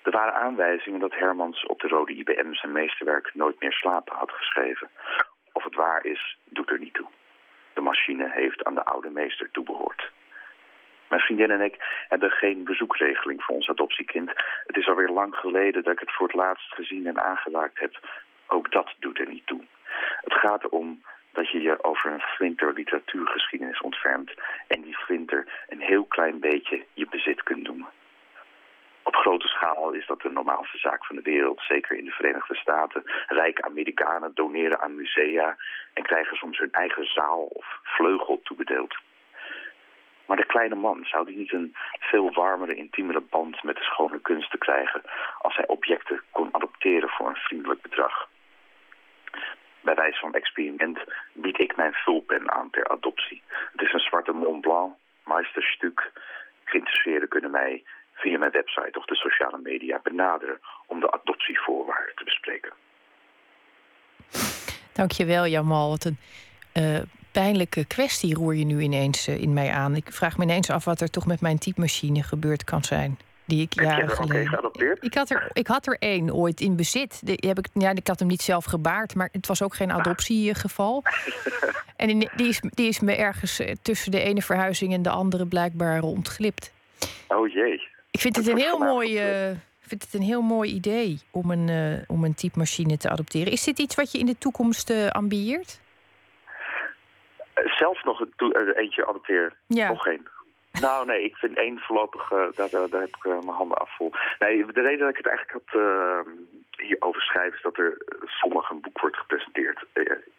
Er waren aanwijzingen dat Hermans op de rode IBM zijn meesterwerk Nooit meer slapen had geschreven. Of het waar is, doet er niet toe. De machine heeft aan de oude meester toebehoord. Mijn vriendin en ik hebben geen bezoekregeling voor ons adoptiekind. Het is alweer lang geleden dat ik het voor het laatst gezien en aangeraakt heb. Ook dat doet er niet toe. Het gaat erom dat je je over een flinter literatuurgeschiedenis ontfermt... en die flinter een heel klein beetje je bezit kunt noemen. Op grote schaal is dat de normaalste zaak van de wereld, zeker in de Verenigde Staten. Rijke Amerikanen doneren aan musea en krijgen soms hun eigen zaal of vleugel toebedeeld. Maar de kleine man, zou die niet een veel warmere, intiemere band met de schone kunst te krijgen als hij objecten kon adopteren voor een vriendelijk bedrag? Bij wijze van experiment bied ik mijn vulpen aan ter adoptie. Het is een zwarte Mont Blanc, Meisterstuk. Geïnteresseerden kunnen mij via mijn website of de sociale media benaderen om de adoptievoorwaarden te bespreken. Dankjewel Jamal. Wat een uh, pijnlijke kwestie roer je nu ineens uh, in mij aan. Ik vraag me ineens af wat er toch met mijn typemachine gebeurd kan zijn. Die ik jaren geleden. geadopteerd? Ik had, er, ik had er één ooit in bezit. Die heb ik, ja, ik had hem niet zelf gebaard, maar het was ook geen adoptiegeval. [LAUGHS] en die, die, is, die is me ergens eh, tussen de ene verhuizing en de andere blijkbaar ontglipt. Oh jee. Ik vind het een heel mooi. Uh, vind het een heel mooi idee om een, uh, om een typemachine te adopteren. Is dit iets wat je in de toekomst uh, ambieert? Zelf nog een eentje adopteren? Ja. Nog geen. Nou, nee, ik vind één voorlopig, uh, daar, daar, daar, heb ik uh, mijn handen af vol. Nee, de reden dat ik het eigenlijk had uh, hierover schrijf... is dat er zondag een boek wordt gepresenteerd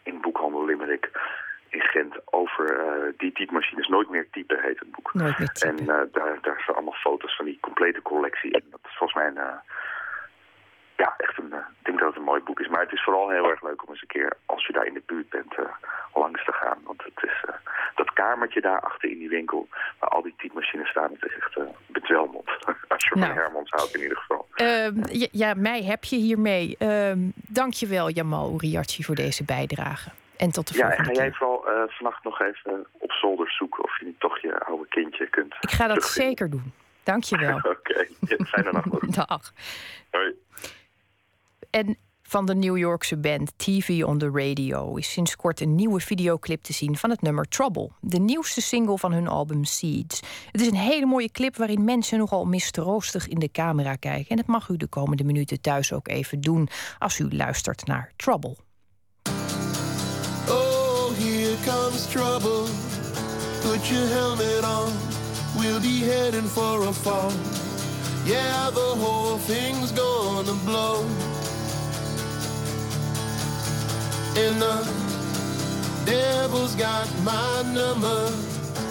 in boekhandel Limerick in Gent... over die typemachines. Nooit meer typen heet het boek. Nooit meer typen. En daar, daar staan allemaal foto's van die complete collectie in. Dat is volgens mij een... ja, echt een, ik denk dat het een mooi boek is. Maar het is vooral heel erg leuk om eens een keer, als je daar in de buurt bent, langs te gaan. Want het is dat kamertje daar achter in die winkel, waar al die typemachines staan, het is echt bedwelmend. [LAUGHS] Als je nou. van Hermans houdt in ieder geval. Uh, ja, ja, mij heb je hiermee. Uh, Dank je wel, Jamal Uriachi, voor deze bijdrage. En tot de ja, volgende en ga jij keer. vooral uh, vannacht nog even op zolder zoeken of je niet toch je oude kindje kunt Ik ga dat zeker doen. Dank je wel. [LAUGHS] Oké, okay. fijne nacht. [LAUGHS] Dag. Hoi. En van de New Yorkse band TV on the Radio is sinds kort een nieuwe videoclip te zien van het nummer Trouble, de nieuwste single van hun album Seeds. Het is een hele mooie clip waarin mensen nogal mistroostig in de camera kijken. En dat mag u de komende minuten thuis ook even doen als u luistert naar Trouble. Oh, here comes trouble. Put your helmet on. We'll be heading for a fall. Yeah, the whole thing's gonna blow. And the devil's got my number.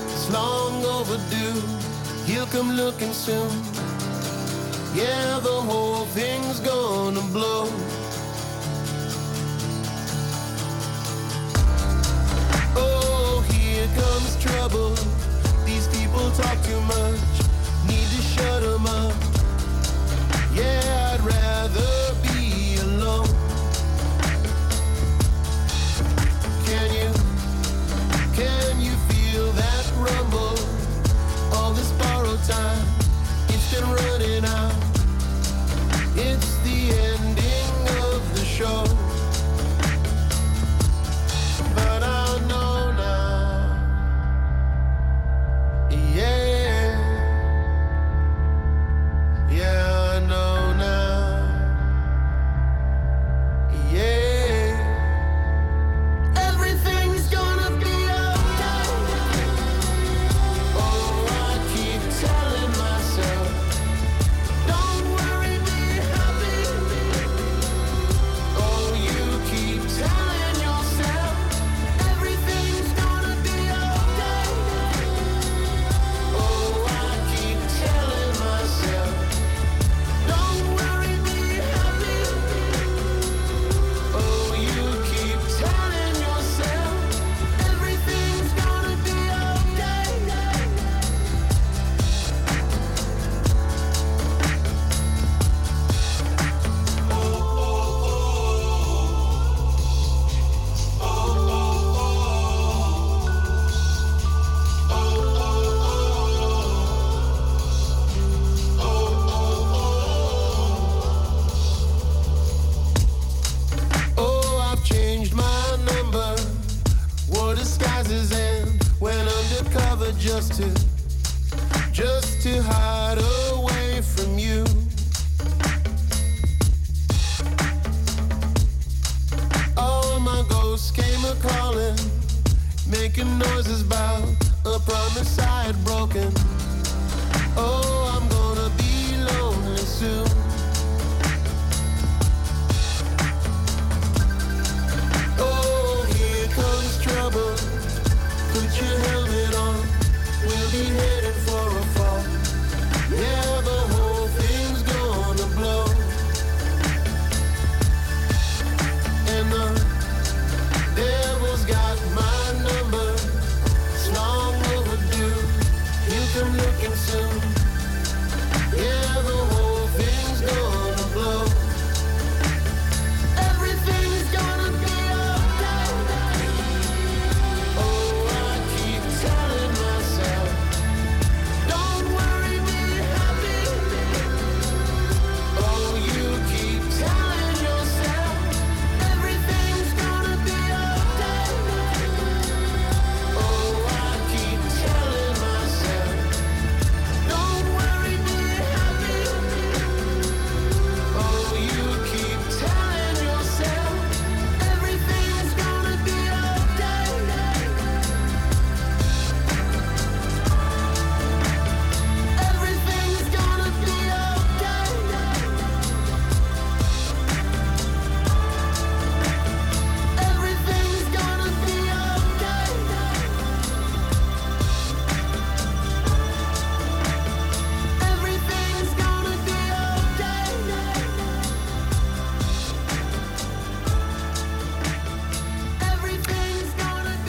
It's long overdue. He'll come looking soon. Yeah, the whole thing's gonna blow. Oh, here comes trouble. These people talk too much. Need to shut them up. Yeah, I'd rather be yeah.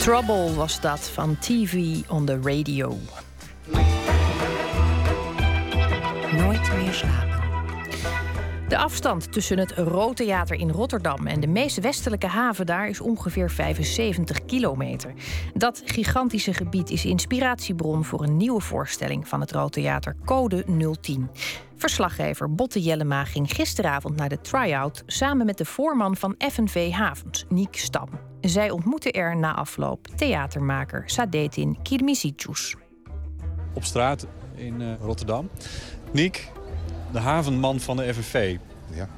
Trouble was dat van TV on the Radio. Nooit meer slapen. De afstand tussen het Roodtheater in Rotterdam en de meest westelijke haven daar is ongeveer 75 kilometer. Dat gigantische gebied is inspiratiebron voor een nieuwe voorstelling van het Roodtheater Code 010. Verslaggever Botte Jellema ging gisteravond naar de try-out samen met de voorman van FNV Havens, Niek Stam. Zij ontmoeten er na afloop theatermaker Sadetin Kirmisicius. op straat in eh, Rotterdam. Niek, de havenman van de FNV. Ja.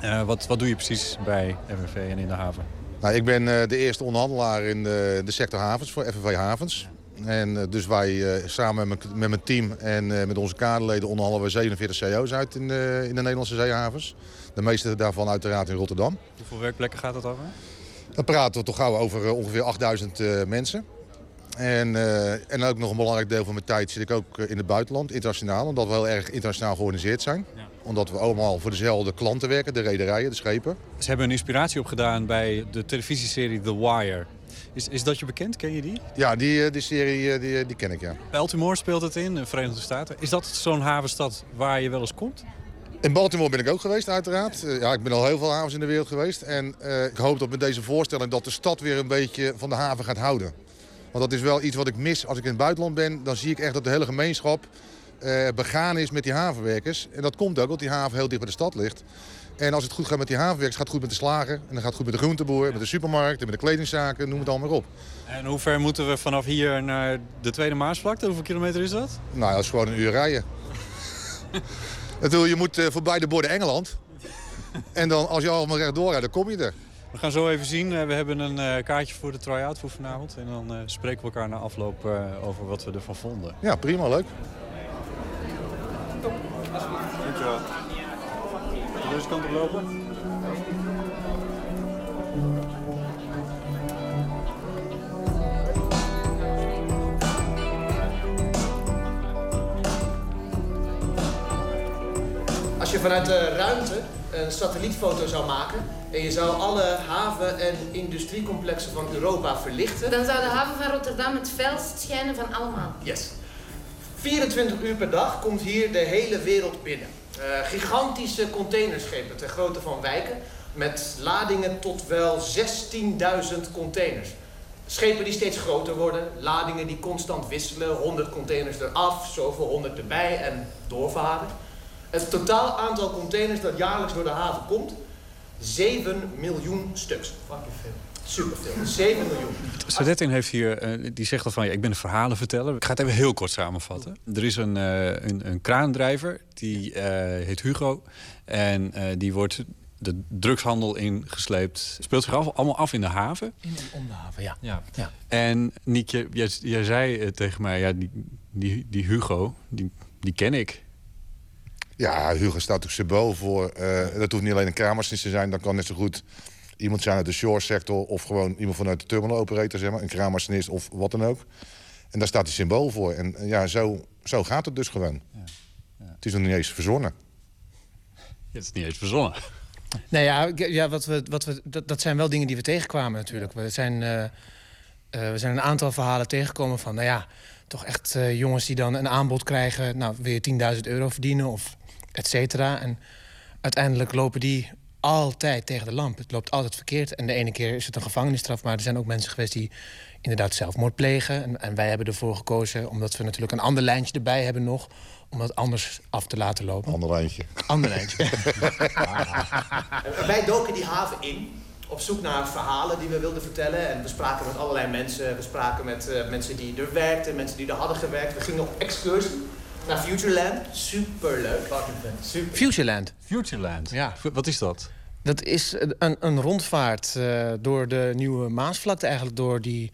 Eh, wat, wat doe je precies bij FNV en in de haven? Nou, ik ben eh, de eerste onderhandelaar in de, de sector havens voor FNV Havens. En eh, dus wij eh, samen met, met mijn team en eh, met onze kaderleden onderhandelen we 47 CO's uit in de, in de Nederlandse zeehavens. De meeste daarvan uiteraard in Rotterdam. Hoeveel werkplekken gaat het over? Dan praten we toch gauw over eh, ongeveer 8000 eh, mensen. En, eh, en ook nog een belangrijk deel van mijn tijd zit ik ook in het buitenland, internationaal. Omdat we heel erg internationaal georganiseerd zijn. Ja. Omdat we allemaal voor dezelfde klanten werken, de rederijen, de schepen. Ze hebben een inspiratie opgedaan bij de televisieserie The Wire. Is, is dat je bekend? Ken je die? Ja, die, die serie die, die ken ik, ja. Baltimore speelt het in, de Verenigde Staten. Is dat zo'n havenstad waar je wel eens komt? In Baltimore ben ik ook geweest, uiteraard. Eh, ja, ik ben al heel veel havens in de wereld geweest. En eh, ik hoop dat met deze voorstelling dat de stad weer een beetje van de haven gaat houden. Want dat is wel iets wat ik mis als ik in het buitenland ben. Dan zie ik echt dat de hele gemeenschap eh, begaan is met die havenwerkers. En dat komt ook, omdat die haven heel dicht bij de stad ligt. En als het goed gaat met die havenwerkers, gaat het goed met de slager. En dan gaat het goed met de groenteboer, met de supermarkt, en met de kledingzaken, noem het allemaal op. En hoe ver moeten we vanaf hier naar de Tweede Maasvlakte? Hoeveel kilometer is dat? Nou, dat is gewoon een uur rijden. [LAUGHS] Natuurlijk, je moet eh, voorbij de borden Engeland. En dan, als je allemaal rechtdoor rijdt, dan kom je er. We gaan zo even zien. Eh, We hebben een eh, kaartje voor de try-out voor vanavond. En dan eh, spreken we elkaar na afloop eh, over wat we ervan vonden. Ja, prima, leuk. Dankjewel. Deze kant op lopen. Je vanuit de ruimte een satellietfoto zou maken en je zou alle haven- en industriecomplexen van Europa verlichten. Dan zou de haven van Rotterdam het felst schijnen van allemaal. Yes. 24 uur per dag komt hier de hele wereld binnen. Eh, gigantische containerschepen ter grootte van wijken met ladingen tot wel 16.000 containers. Schepen die steeds groter worden, ladingen die constant wisselen, 100 containers eraf, zoveel 100 erbij en doorvaren. Het totaal aantal containers dat jaarlijks door de haven komt, 7 miljoen stuks. Fucking veel. superveel. 7 miljoen. Sadettin heeft hier, eh, die zegt al van, ja, ik ben een verhalenverteller. Ik ga het even heel kort samenvatten. Er is een, eh, een, een kraandrijver, die eh, heet Hugo. En eh, die wordt de drugshandel ingesleept. Speelt zich af, allemaal af in de haven. In en om de haven, ja. Ja. ja. En Niekje, jij, jij zei tegen mij, ja, die, die, die Hugo, die, die ken ik. Ja, Hugo staat natuurlijk symbool voor. eh, dat hoeft niet alleen een kramersnist te zijn. Dat kan net zo goed iemand zijn uit de shore sector... of gewoon iemand vanuit de terminal operator, zeg maar. Een kramersnist of wat dan ook. En daar staat hij symbool voor. En ja, zo, zo gaat het dus gewoon. Het is nog niet eens verzonnen. Het is niet eens verzonnen. Nou ja, ja wat we, wat we, dat, dat zijn wel dingen die we tegenkwamen natuurlijk. We zijn, eh, eh, we zijn een aantal verhalen tegengekomen van... nou ja, toch echt eh, jongens die dan een aanbod krijgen... nou, wil je 10.000 euro verdienen of et cetera. En uiteindelijk lopen die altijd tegen de lamp. Het loopt altijd verkeerd. En de ene keer is het een gevangenisstraf... maar er zijn ook mensen geweest die inderdaad zelfmoord plegen. En, en wij hebben ervoor gekozen, omdat we natuurlijk een ander lijntje erbij hebben nog... om dat anders af te laten lopen. Ander lijntje. Ander lijntje. [LAUGHS] [LAUGHS] Wij doken die haven in op zoek naar verhalen die we wilden vertellen. En we spraken met allerlei mensen. We spraken met eh, mensen die er werkten, mensen die er hadden gewerkt. We gingen op excursie naar Futureland. Superleuk. Super. Futureland. Futureland? Ja. Wat is dat? Dat is een, een rondvaart eh, door de nieuwe Maasvlakte, eigenlijk door, die,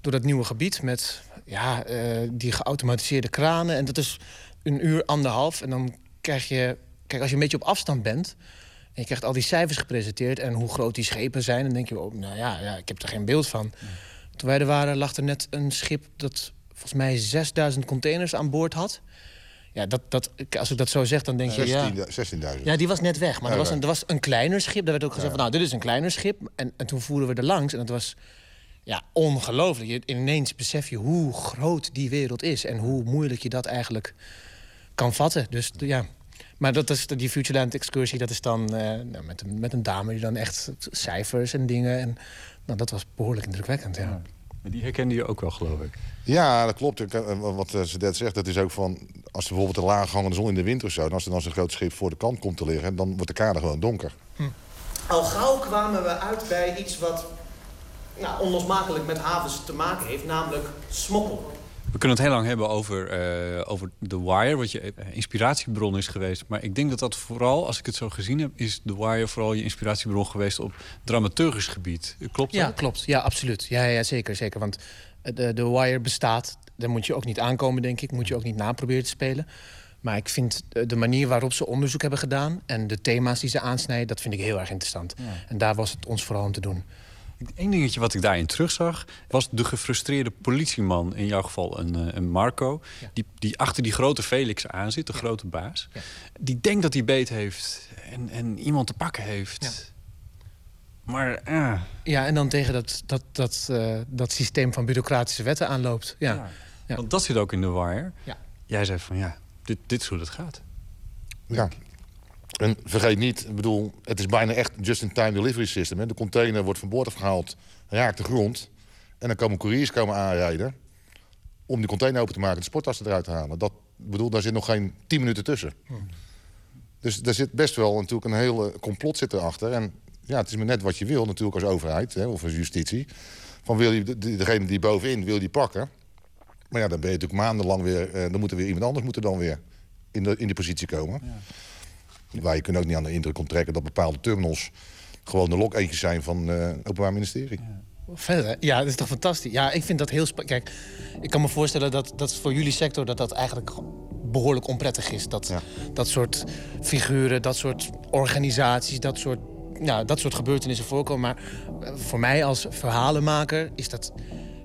door dat nieuwe gebied met ja, eh, die geautomatiseerde kranen. En dat is een uur, anderhalf. En dan krijg je, kijk, als je een beetje op afstand bent. En je krijgt al die cijfers gepresenteerd en hoe groot die schepen zijn. Dan denk je, oh, nou ja, ja, ik heb er geen beeld van. Toen wij er waren, lag er net een schip dat volgens mij 6000 containers aan boord had. Ja, dat, dat, als ik dat zo zeg, dan denk je... ja, 16 16.000. ja, die was net weg. Maar Ja, er, was een, er was een kleiner schip. Daar werd ook gezegd van, nou, dit is een kleiner schip. En, en toen voeren we er langs. En het was ja, ongelooflijk. Je, ineens besef je hoe groot die wereld is. En hoe moeilijk je dat eigenlijk kan vatten. Dus ja... Maar dat is die Futureland excursie, dat is dan eh, nou, met, een, met een dame die dan echt cijfers en dingen. En nou, dat was behoorlijk indrukwekkend, ja. Die herkende je ook wel, geloof ik. Ja, dat klopt. Eh, Wat eh, Zedet zegt, dat is ook van... als er bijvoorbeeld een laaghangende zon in de winter of zo... en als er dan zo'n groot schip voor de kant komt te liggen... dan wordt de kade gewoon donker. Al gauw kwamen we uit bij iets wat nou, onlosmakelijk met havens te maken heeft, namelijk smokkel. We kunnen het heel lang hebben over, eh, over The Wire, wat je eh, inspiratiebron is geweest. Maar ik denk dat dat vooral, als ik het zo gezien heb, is The Wire vooral je inspiratiebron geweest op dramaturgisch gebied. Klopt dat? Ja, klopt. Ja, absoluut. Ja, ja zeker, zeker. Want de, de Wire bestaat. Daar moet je ook niet aankomen, denk ik. Moet je ook niet naproberen te spelen. Maar ik vind de de manier waarop ze onderzoek hebben gedaan... en de thema's die ze aansnijden, dat vind ik heel erg interessant. Ja. En daar was het ons vooral om te doen. Eén dingetje wat ik daarin terugzag, was de gefrustreerde politieman. In jouw geval een, eh, een Marco. Die, die achter die grote Felix aan zit, de grote baas. Die denkt dat hij beet heeft en, en iemand te pakken heeft. Maar eh, Ja, en dan tegen dat, dat, dat, eh, dat systeem van bureaucratische wetten aanloopt. Ja. Ja. Ja. Want dat zit ook in de wire. Ja. Jij zei van ja, dit, dit is hoe het gaat. Ja. En vergeet niet, ik bedoel, het is bijna echt just-in-time delivery system. Hè. De container wordt van boord afgehaald, raakt de grond. En dan komen couriers komen aanrijden om die container open te maken en de sporttassen eruit te halen. Dat, bedoel, daar zit nog geen 10 minuten tussen. Dus daar zit best wel natuurlijk een hele complot zit erachter. En ja, het is maar net wat je wil natuurlijk als overheid hè, of als justitie. Van wil je de- de- degene die bovenin wil die pakken. Maar ja, dan ben je natuurlijk maandenlang weer... eh, dan moet er weer iemand anders moet er dan weer in, de, in die positie komen. Waar je kunt ook niet aan de indruk onttrekken dat bepaalde terminals... gewoon de lok eentjes zijn van eh, het Openbaar Ministerie. Verder, hè? ja, dat is toch fantastisch. Ja, ik vind dat heel spannend. Kijk, ik kan me voorstellen dat, dat voor jullie sector... dat dat eigenlijk behoorlijk onprettig is. Dat, dat soort figuren, dat soort organisaties... dat soort, nou, dat soort gebeurtenissen voorkomen. Maar voor mij als verhalenmaker is dat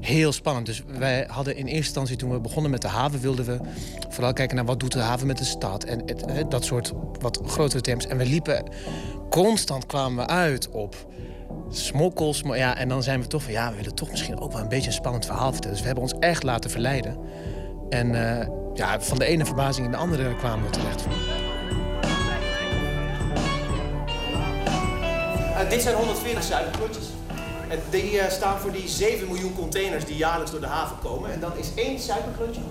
heel spannend. Dus wij hadden in eerste instantie, toen we begonnen met de haven... wilden we vooral kijken naar wat doet de haven met de stad. En het, dat soort wat grotere thema's. En we liepen... Constant kwamen we uit op smokkels. Maar ja, en dan zijn we toch van ja, we willen toch misschien ook wel een beetje een spannend verhaal vertellen. Dus we hebben ons echt laten verleiden. En eh, ja, van de ene verbazing in de andere kwamen we terecht. Eh, dit zijn 140 suikerklotjes. En die eh, staan voor die 7 miljoen containers die jaarlijks door de haven komen. En dan is één suikerklotje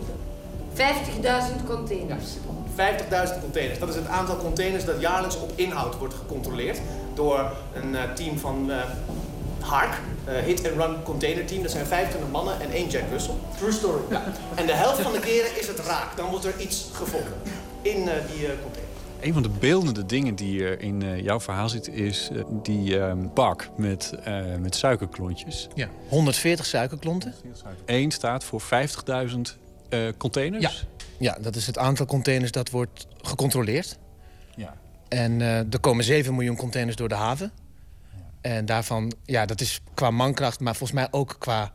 50.000 containers. 50.000 containers. Dat is het aantal containers dat jaarlijks op inhoud wordt gecontroleerd door een eh, team van eh, HARC, eh, Hit and Run Container Team. Dat zijn 25 mannen en één Jack Russell. True story. Ja. En de helft van de keren is het raak. Dan wordt er iets gevonden in eh, die eh, container. Een van de beeldende dingen die er in eh, jouw verhaal zit... is eh, die ehm, bak met, eh, met suikerklontjes. Ja, 140 suikerklonten. Eén staat voor 50.000 eh, containers. Ja. ja, dat is het aantal containers dat wordt gecontroleerd. Ja. En er komen 7 miljoen containers door de haven. En daarvan, ja, dat is qua mankracht, maar volgens mij ook qua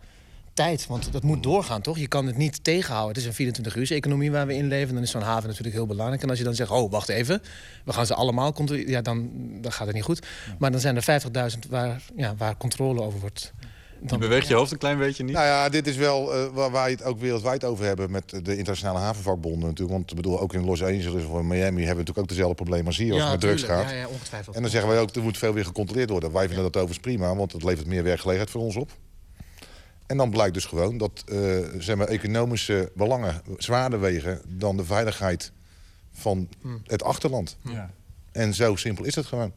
tijd. Want dat moet doorgaan, toch? Je kan het niet tegenhouden. Het is een 24 uur economie waar we in leven. Dan is zo'n haven natuurlijk heel belangrijk. En als je dan zegt, oh, wacht even. We gaan ze allemaal controleren. Ja, dan, dan gaat het niet goed. Maar dan zijn er 50.000 waar, ja, waar controle over wordt. Je beweegt je hoofd een klein beetje niet. Nou ja, dit is wel eh, waar wij het ook wereldwijd over hebben met de internationale havenvakbonden natuurlijk. Want ik bedoel, ook in Los Angeles of in Miami hebben we natuurlijk ook dezelfde problemen als hier als het met drugs gaat. Ja, ja, ongetwijfeld. En dan zeggen wij ook, er moet veel weer gecontroleerd worden. Wij vinden dat overigens prima, want het levert meer werkgelegenheid voor ons op. En dan blijkt dus gewoon dat eh, zeg maar, economische belangen zwaarder wegen dan de veiligheid van Hmm. het achterland. Ja. En zo simpel is het gewoon.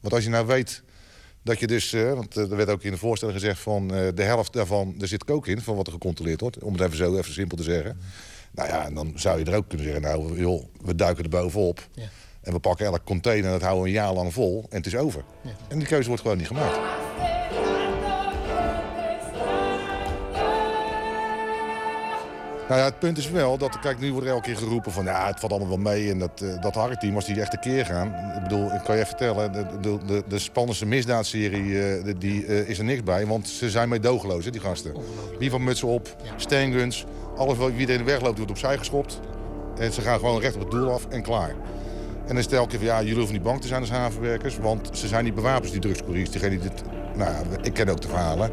Want als je nou weet dat je dus, eh, want eh, er werd ook in de voorstelling gezegd van eh, de helft daarvan, er zit kook in van wat er gecontroleerd wordt. Om het even zo even simpel te zeggen. Nou ja, en dan zou je er ook kunnen zeggen, nou joh, we duiken er bovenop. Ja. En we pakken elk container en dat houden we een jaar lang vol en het is over. En die keuze wordt gewoon niet gemaakt. Nou ja, het punt is wel dat, kijk, nu wordt er elke keer geroepen van ja, het valt allemaal wel mee. En dat, eh, dat harkteam, als die echt een keer gaan. Ik bedoel, ik kan je vertellen, de, de, de, de spannendste misdaadserie, eh, die eh, is er niks bij. Want ze zijn meedogenloos, hè, die gasten. Wie van mutsen op, steenguns, alles wat wie er in de weg loopt, wordt opzij geschopt. En ze gaan gewoon recht op het doel af en klaar. En dan elke keer van, ja, jullie hoeven niet bang te zijn als havenwerkers. Want ze zijn niet bewapend, die drugscouriers. Diegene die dit, nou ja, ik ken ook de verhalen.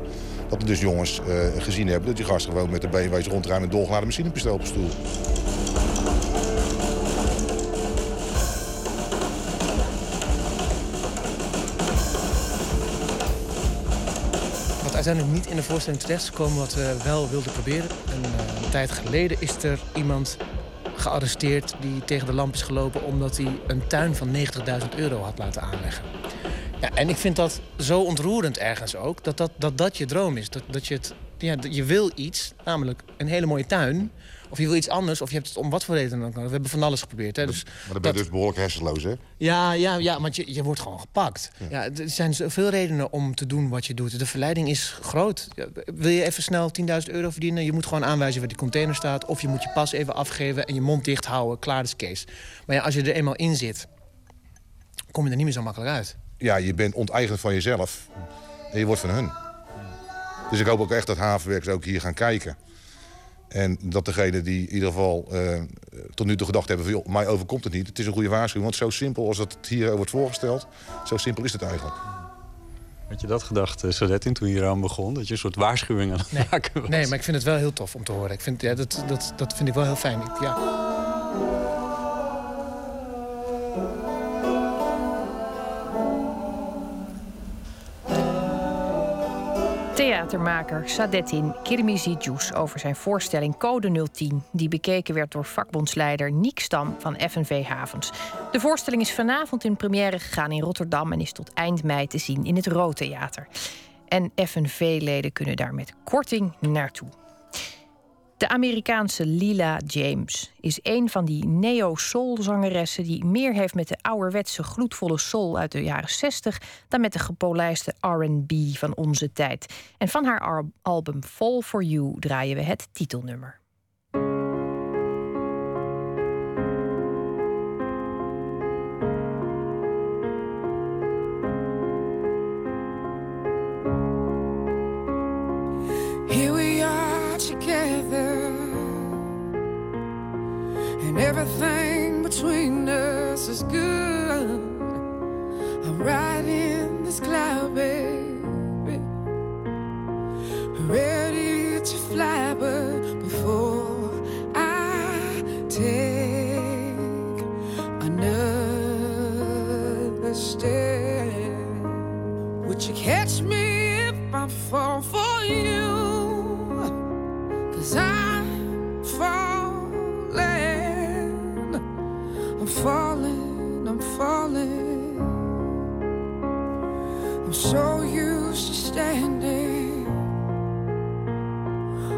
Dat er dus jongens eh, gezien hebben dat die gasten gewoon met de BMW's rondrijden met dolgeladen machinepistool op de stoel. Wat uiteindelijk niet in de voorstelling terecht gekomen, wat we wel wilden proberen. Eh, een tijd geleden is er iemand gearresteerd die tegen de lamp is gelopen omdat hij een tuin van 90.000 euro had laten aanleggen. Ja, en ik vind dat zo ontroerend ergens ook, dat dat, dat, dat je droom is. Dat, dat je, het, ja, je wil iets, namelijk een hele mooie tuin. Of je wil iets anders, of je hebt het om wat voor reden dan ook. We hebben van alles geprobeerd. Hè? Dus Maar dan ben je dus behoorlijk hersenloos, hè? ja, ja, ja, want je, je wordt gewoon gepakt. Ja. er zijn zoveel redenen om te doen wat je doet. De verleiding is groot. Ja, Wil je even snel 10.000 euro verdienen? Je moet gewoon aanwijzen waar die container staat. Of je moet je pas even afgeven en je mond dicht houden. Klaar is Kees. Maar ja, als je er eenmaal in zit, kom je er niet meer zo makkelijk uit. Ja, je bent onteigend van jezelf. En je wordt van hun. Dus ik hoop ook echt dat havenwerkers ook hier gaan kijken. En dat degene die in ieder geval eh, tot nu toe gedacht hebben... van joh, mij overkomt het niet. Het is een goede waarschuwing. Want zo simpel als dat hier wordt voorgesteld... zo simpel is het eigenlijk. Had je dat gedacht, uh, Sadetin, toen je eraan begon? Dat je een soort waarschuwing aan het maken was? Nee, maar ik vind het wel heel tof om te horen. Ik vind, ja, dat, dat, dat vind ik wel heel fijn. Ik- ja. Theatermaker Sadettin Kirmizi-Djoes over zijn voorstelling Code 010... die bekeken werd door vakbondsleider Niek Stam van FNV Havens. De voorstelling is vanavond in première gegaan in Rotterdam... en is tot eind mei te zien in het Rood Theater. En FNV-leden kunnen daar met korting naartoe. De Amerikaanse Lila James is een van die neo-soul-zangeressen die meer heeft met de ouderwetse gloedvolle soul uit de jaren 60 dan met de gepolijste R&B van onze tijd. En van haar ar- album Fall for You draaien we het titelnummer. Everything between us is good. I'm riding this cloud, baby, ready to fly, but before I take another step, would you catch me if I fall I'm falling. I'm so used to standing.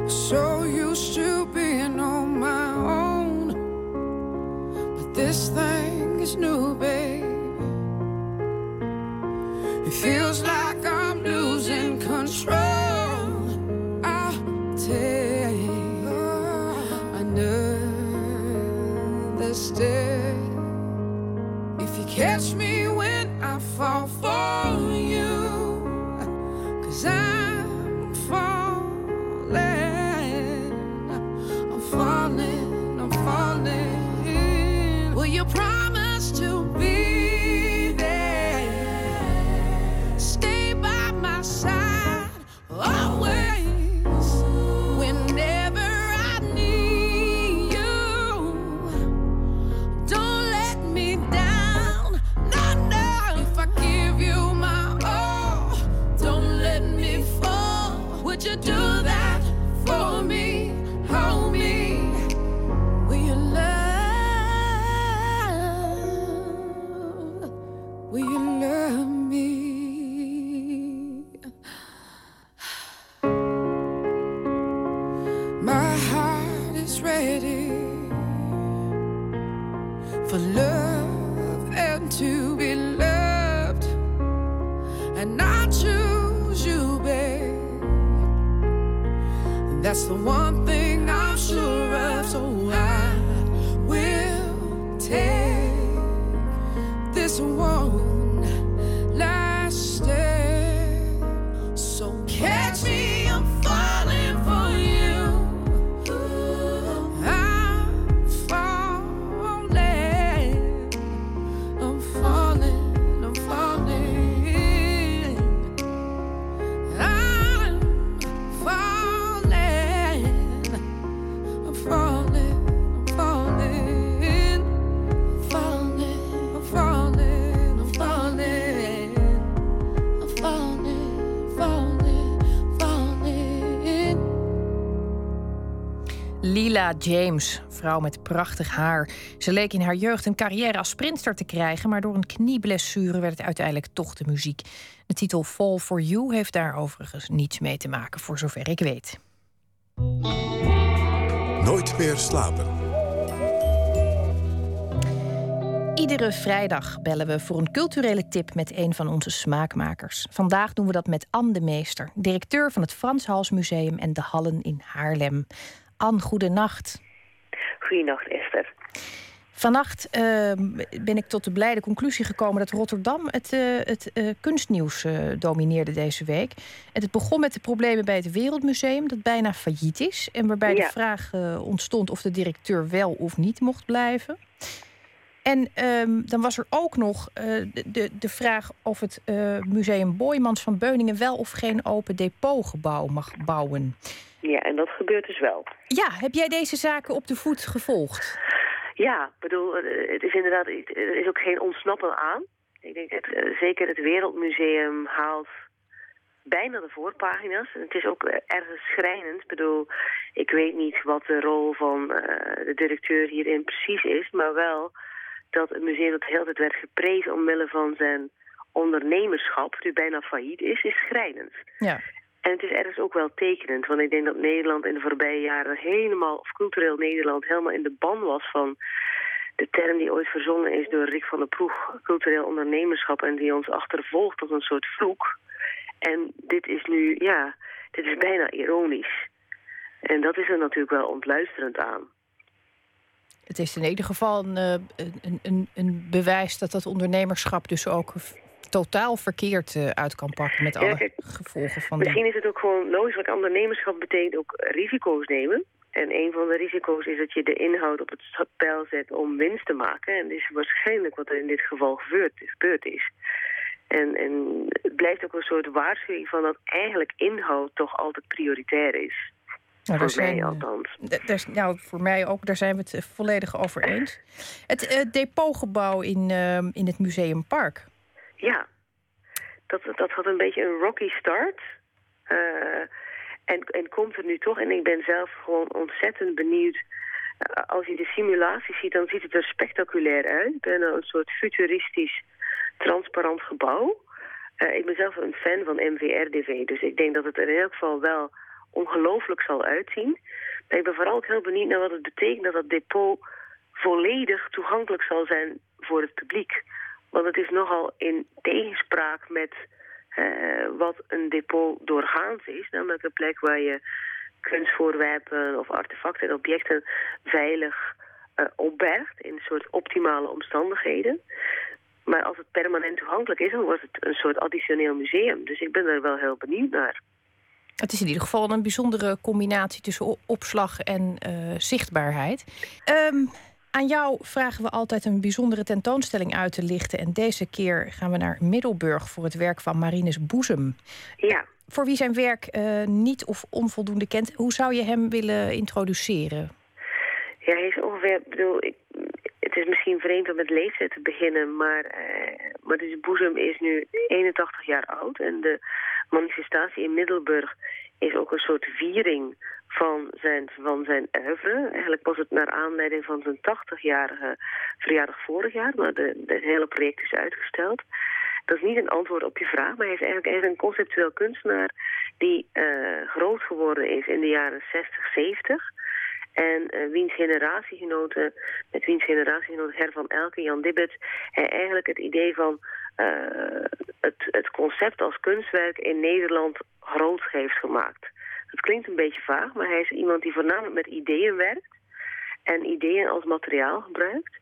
So used to being on my own. But this thing is new, babe. It feels like I'm losing control. James, vrouw met prachtig haar. Ze leek in haar jeugd een carrière als sprinter te krijgen, maar door een knieblessure werd het uiteindelijk toch de muziek. De titel Fall for You heeft daar overigens niets mee te maken, voor zover ik weet. Nooit meer slapen. Iedere vrijdag bellen we voor een culturele tip met een van onze smaakmakers. Vandaag doen we dat met Anne de Meester, directeur van het Frans Hals Museum en de Hallen in Haarlem. Anne, goedenacht. Goedenacht, Esther. Vannacht eh, ben ik tot de blijde conclusie gekomen dat Rotterdam het, eh, het eh, kunstnieuws eh, domineerde deze week. En het begon met de problemen bij het Wereldmuseum, dat bijna failliet is. En waarbij de vraag ontstond of de directeur wel of niet mocht blijven. En ehm, dan was er ook nog de, de, vraag of het museum Boijmans van Beuningen wel of geen open depotgebouw mag bouwen. Ja, en dat gebeurt dus wel. Ja, heb jij deze zaken op de voet gevolgd? Ja, ik bedoel, eh, het is inderdaad, er is ook geen ontsnappen aan. Ik denk, het, eh, zeker het Wereldmuseum haalt bijna de voorpagina's. En het is ook eh, ergens schrijnend. Ik bedoel, ik weet niet wat de rol van de directeur hierin precies is, maar wel dat het museum dat de hele tijd werd geprezen omwille van zijn ondernemerschap, die bijna failliet is, is schrijnend. Ja. En het is ergens ook wel tekenend, want ik denk dat Nederland in de voorbije jaren helemaal, of cultureel Nederland, helemaal in de ban was van de term die ooit verzonnen is door Rick van der Ploeg, cultureel ondernemerschap, en die ons achtervolgt als een soort vloek. En dit is nu, ja, dit is bijna ironisch. En dat is er natuurlijk wel ontluisterend aan. Het is in ieder geval een, eh, een, een, een bewijs dat dat ondernemerschap dus ook totaal verkeerd eh, uit kan pakken met Ja, alle kijk, gevolgen van Misschien is het ook gewoon logisch, want ondernemerschap betekent ook risico's nemen. En een van de risico's is dat je de inhoud op het spel zet om winst te maken. En dat is waarschijnlijk wat er in dit geval gebeurd, gebeurd is. En, en het blijft ook een soort waarschuwing van dat eigenlijk inhoud toch altijd prioritair is. Nou, daar voor mij zijn, althans. nou, voor mij ook, daar zijn we het eh, volledig over eens. Het eh, depotgebouw in, ehm, in het Museumpark. Ja, dat, dat had een beetje een rocky start. Eh, en, en komt er nu toch. En ik ben zelf gewoon ontzettend benieuwd. Eh, als je de simulatie ziet, dan ziet het er spectaculair uit. Bijna een soort futuristisch, transparant gebouw. Eh, ik ben zelf een fan van MVRDV, dus ik denk dat het er in elk geval wel ongelooflijk zal uitzien. Maar ik ben vooral ook heel benieuwd naar wat het betekent dat dat depot volledig toegankelijk zal zijn voor het publiek. Want het is nogal in tegenspraak met eh, wat een depot doorgaans is. Namelijk een plek waar je kunstvoorwerpen of artefacten en objecten veilig uh, opbergt in een soort optimale omstandigheden. Maar als het permanent toegankelijk is, dan wordt het een soort additioneel museum. Dus ik ben er wel heel benieuwd naar. Het is in ieder geval een bijzondere combinatie tussen opslag en uh, zichtbaarheid. Um, aan jou vragen we altijd een bijzondere tentoonstelling uit te lichten. En deze keer gaan we naar Middelburg voor het werk van Marines Boezem. Ja. Voor wie zijn werk uh, niet of onvoldoende kent, hoe zou je hem willen introduceren? Ja, hij is ongeveer, bedoel, ik, het is misschien vreemd om met leeftijd te beginnen, maar, uh, maar deze boezem is nu 81 jaar oud. En de manifestatie in Middelburg is ook een soort viering van zijn, van zijn oeuvre. Eigenlijk was het naar aanleiding van zijn 80-jarige verjaardag vorig jaar, maar het hele project is uitgesteld. Dat is niet een antwoord op je vraag, maar hij is eigenlijk, is een conceptueel kunstenaar die uh, groot geworden is in de jaren 60, 70. En uh, wiens generatiegenoten, met wiens generatiegenoten Hervan Elke, Jan Dibbets, hij eigenlijk het idee van uh, het, het concept als kunstwerk in Nederland groot heeft gemaakt. Het klinkt een beetje vaag, maar hij is iemand die voornamelijk met ideeën werkt en ideeën als materiaal gebruikt.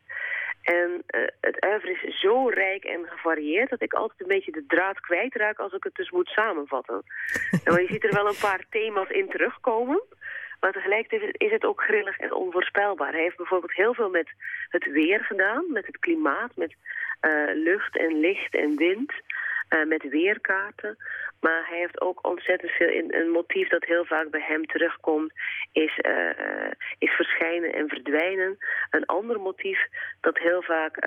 En uh, het oeuvre is zo rijk en gevarieerd dat ik altijd een beetje de draad kwijtraak als ik het dus moet samenvatten. [LAUGHS] nou, je ziet er wel een paar thema's in terugkomen. Maar tegelijkertijd is het ook grillig en onvoorspelbaar. Hij heeft bijvoorbeeld heel veel met het weer gedaan, met het klimaat, met uh, lucht en licht en wind, uh, met weerkaarten. Maar hij heeft ook ontzettend veel in een motief dat heel vaak bij hem terugkomt, is, uh, is verschijnen en verdwijnen. Een ander motief dat heel vaak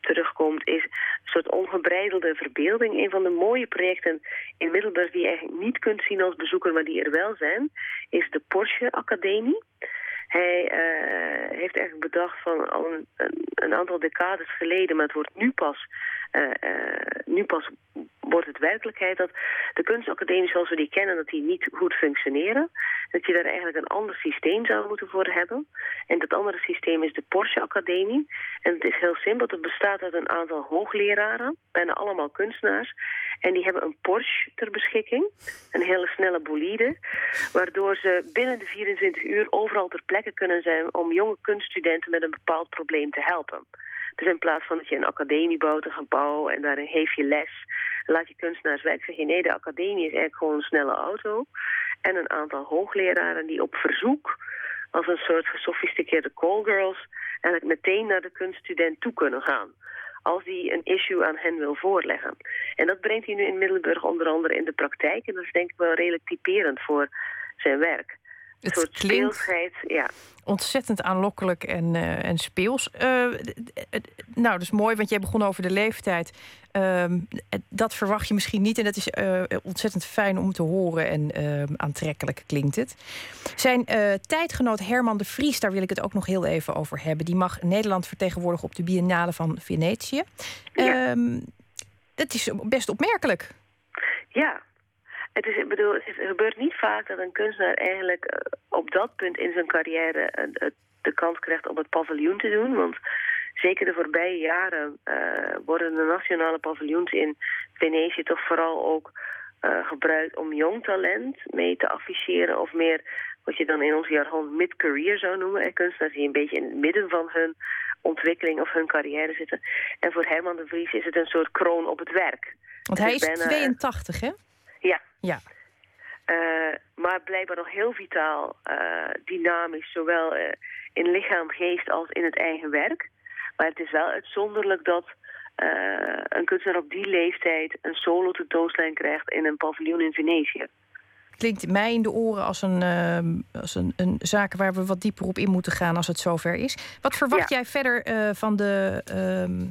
terugkomt, is een soort ongebreidelde verbeelding. Een van de mooie projecten in Middelburg die je eigenlijk niet kunt zien als bezoeker, maar die er wel zijn, is de Porsche Academie. Hij heeft eigenlijk bedacht van al een, een, aantal decades geleden, maar het wordt nu pas, nu pas wordt het werkelijkheid dat de kunstacademie zoals we die kennen, dat die niet goed functioneren. Dat je daar eigenlijk een ander systeem zou moeten voor hebben. En dat andere systeem is de Porsche Academie. En het is heel simpel, het bestaat uit een aantal hoogleraren, bijna allemaal kunstenaars. En die hebben een Porsche ter beschikking, een hele snelle bolide, waardoor ze binnen de 24 uur overal ter plekke kunnen zijn om jonge kunststudenten met een bepaald probleem te helpen. Dus in plaats van dat je een academie bouwt, een gebouw en daarin geef je les, laat je kunstenaars werk, zeg je nee, de academie is eigenlijk gewoon een snelle auto. En een aantal hoogleraren die op verzoek, als een soort gesofisticeerde callgirls, eigenlijk meteen naar de kunststudent toe kunnen gaan als hij een issue aan hen wil voorleggen. En dat brengt hij nu in Middelburg onder andere in de praktijk. En dat is denk ik wel redelijk typerend voor zijn werk. Het soort klinkt- speelsheid, ja. Ontzettend aanlokkelijk en, eh, en speels. D- nou, dat is mooi, want jij begon over de leeftijd. Ehm, dat verwacht je misschien niet. En dat is eh, ontzettend fijn om te horen. En ehm, aantrekkelijk klinkt het. Zijn tijdgenoot Herman de Vries, daar wil ik het ook nog heel even over hebben. Die mag Nederland vertegenwoordigen op de Biennale van Venetië. Ehm, dat is best opmerkelijk. Ja. Het, is, ik bedoel, het gebeurt niet vaak dat een kunstenaar eigenlijk eh, op dat punt in zijn carrière eh, het- de kans krijgt om het paviljoen te doen. Want zeker de voorbije jaren eh, worden de nationale paviljoens in Venetië toch vooral ook eh, gebruikt om jong talent mee te afficheren. Of meer wat je dan in ons jargon mid-career zou noemen. En kunstenaars die een beetje in het midden van hun ontwikkeling of hun carrière zitten. En voor Herman de Vries is het een soort kroon op het werk. Want hij is bijna, eh, 82, hè? Ja. Ja. Eh, maar blijkbaar nog heel vitaal, eh, dynamisch, zowel eh, in lichaam, geest als in het eigen werk. Maar het is wel uitzonderlijk dat een kunstenaar op die leeftijd een solo tentoonstelling krijgt in een paviljoen in Venetië. Klinkt mij in de oren als een, ehm, als een, een zaak waar we wat dieper op in moeten gaan als het zover is. Wat verwacht Ja. jij verder eh, van, de, ehm, van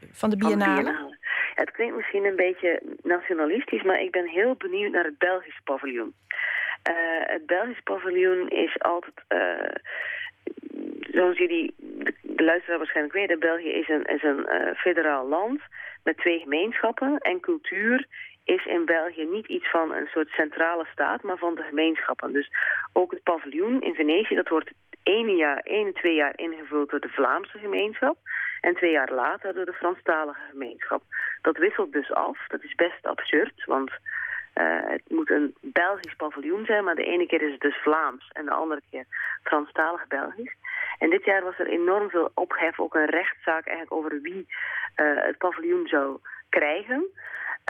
de Van de biennale? Het klinkt misschien een beetje nationalistisch, maar ik ben heel benieuwd naar het Belgische paviljoen. Eh, het Belgische paviljoen is altijd, eh, zoals jullie, de, de luisteraar waarschijnlijk weten, België is een, is een eh, federaal land met twee gemeenschappen. En cultuur is in België niet iets van een soort centrale staat, maar van de gemeenschappen. Dus ook het paviljoen in Venetië, dat wordt één, jaar, één, twee jaar ingevuld door de Vlaamse gemeenschap. En twee jaar later door de Franstalige gemeenschap. Dat wisselt dus af. Dat is best absurd, want uh, het moet een Belgisch paviljoen zijn, maar de ene keer is het dus Vlaams en de andere keer Franstalig Belgisch. En dit jaar was er enorm veel ophef, ook een rechtszaak eigenlijk over wie uh, het paviljoen zou krijgen.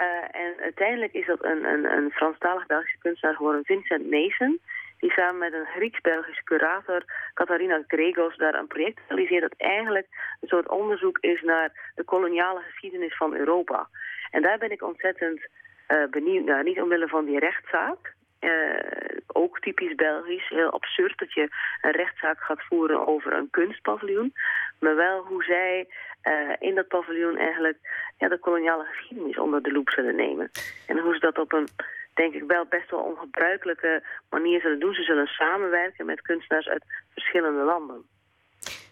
Uh, en uiteindelijk is dat een, een, een Franstalig Belgische kunstenaar geworden, Vincent Mason die samen met een Grieks-Belgische curator, Catharina Gregos, daar een project realiseert dat eigenlijk een soort onderzoek is naar de koloniale geschiedenis van Europa. En daar ben ik ontzettend uh, benieuwd naar, niet omwille van die rechtszaak, uh, ook typisch Belgisch, heel absurd dat je een rechtszaak gaat voeren over een kunstpaviljoen. Maar wel hoe zij uh, in dat paviljoen eigenlijk ja, de koloniale geschiedenis onder de loep zullen nemen. En hoe ze dat op een denk ik wel best wel ongebruikelijke manier zullen doen. Ze zullen samenwerken met kunstenaars uit verschillende landen.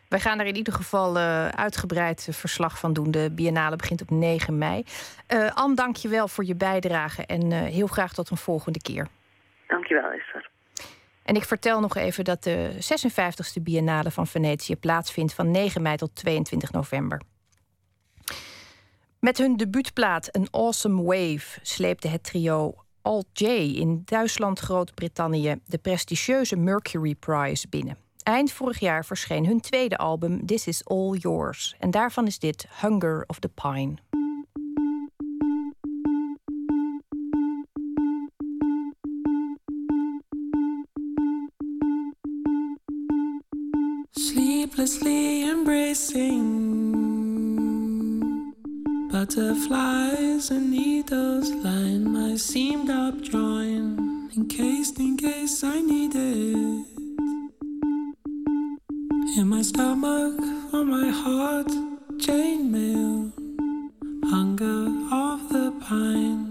Wij gaan er in ieder geval uh, uitgebreid verslag van doen. De biennale begint op 9 mei. Uh, Anne, dank je wel voor je bijdrage en uh, heel graag tot een volgende keer. Dank je wel, Esther. En ik vertel nog even dat de 56e biennale van Venetië plaatsvindt van 9 mei tot 22 november. Met hun debuutplaat An Awesome Wave sleepte het trio Alt J in Duitsland, Groot-Brittannië de prestigieuze Mercury Prize binnen. Eind vorig jaar verscheen hun tweede album This Is All Yours. En daarvan is dit Hunger of the Pine. Sleeplessly embracing Butterflies and needles line my seamed up joint, encased in case I need it. In my stomach, on my heart, chainmail, hunger of the pine.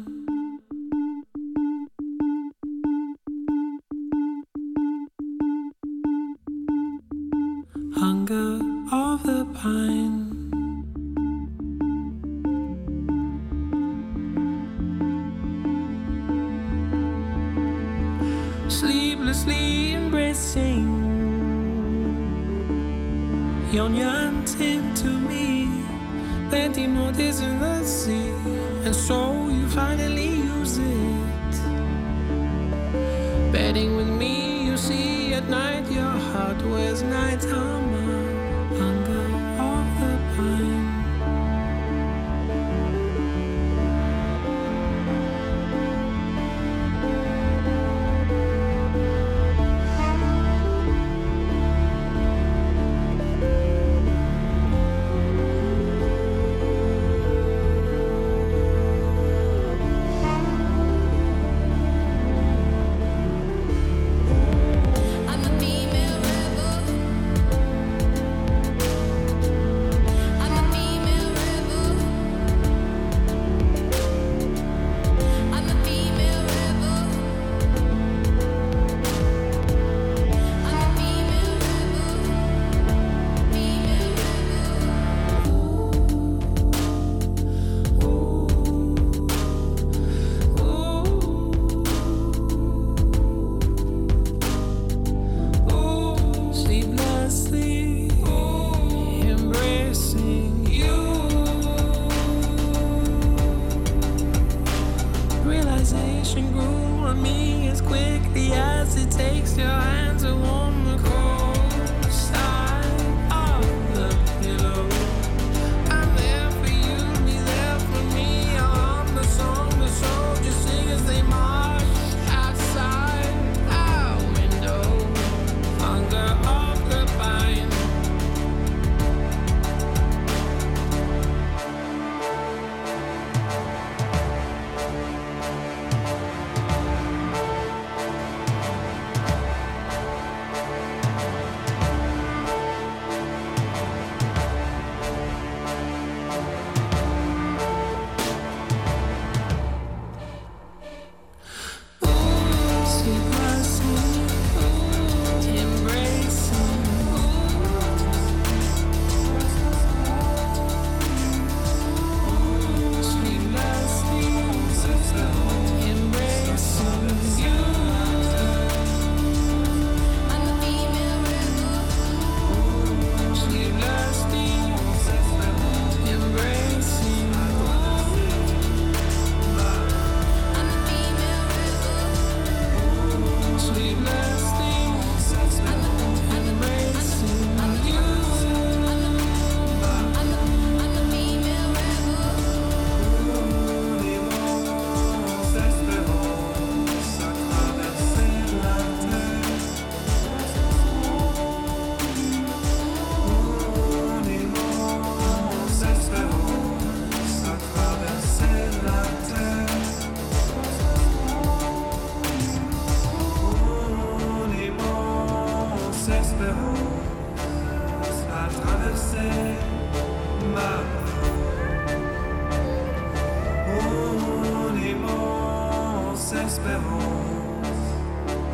espérance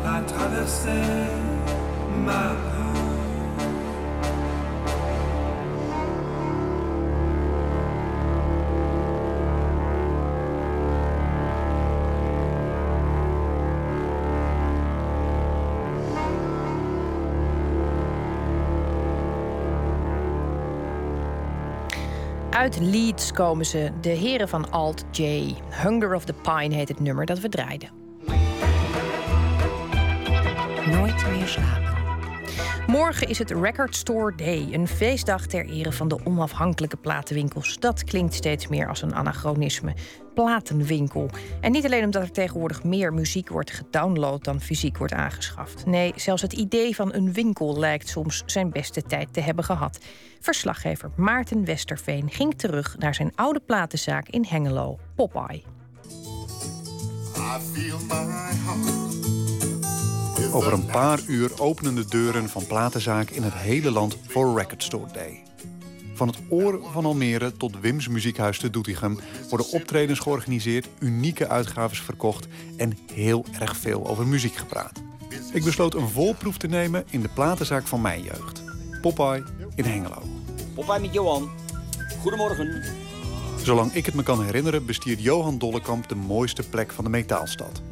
a traversé ma Uit Leeds komen ze, de heren van Alt J. Hunger of the Pine heet het nummer dat we draaiden. Nooit meer slapen. Morgen is het Record Store Day, een feestdag ter ere van de onafhankelijke platenwinkels. Dat klinkt steeds meer als een anachronisme. Platenwinkel. En niet alleen omdat er tegenwoordig meer muziek wordt gedownload dan fysiek wordt aangeschaft. Nee, zelfs het idee van een winkel lijkt soms zijn beste tijd te hebben gehad. Verslaggever Maarten Westerveen ging terug naar zijn oude platenzaak in Hengelo, Popeye. I feel my heart. Over een paar uur openen de deuren van platenzaken in het hele land voor Record Store Day. Van het Oor van Almere tot Wims Muziekhuis te Doetinchem worden optredens georganiseerd, unieke uitgaves verkocht en heel erg veel over muziek gepraat. Ik besloot een volproef te nemen in de platenzaak van mijn jeugd. Popeye in Hengelo. Popeye met Johan. Goedemorgen. Zolang ik het me kan herinneren bestiert Johan Dollekamp de mooiste plek van de metaalstad.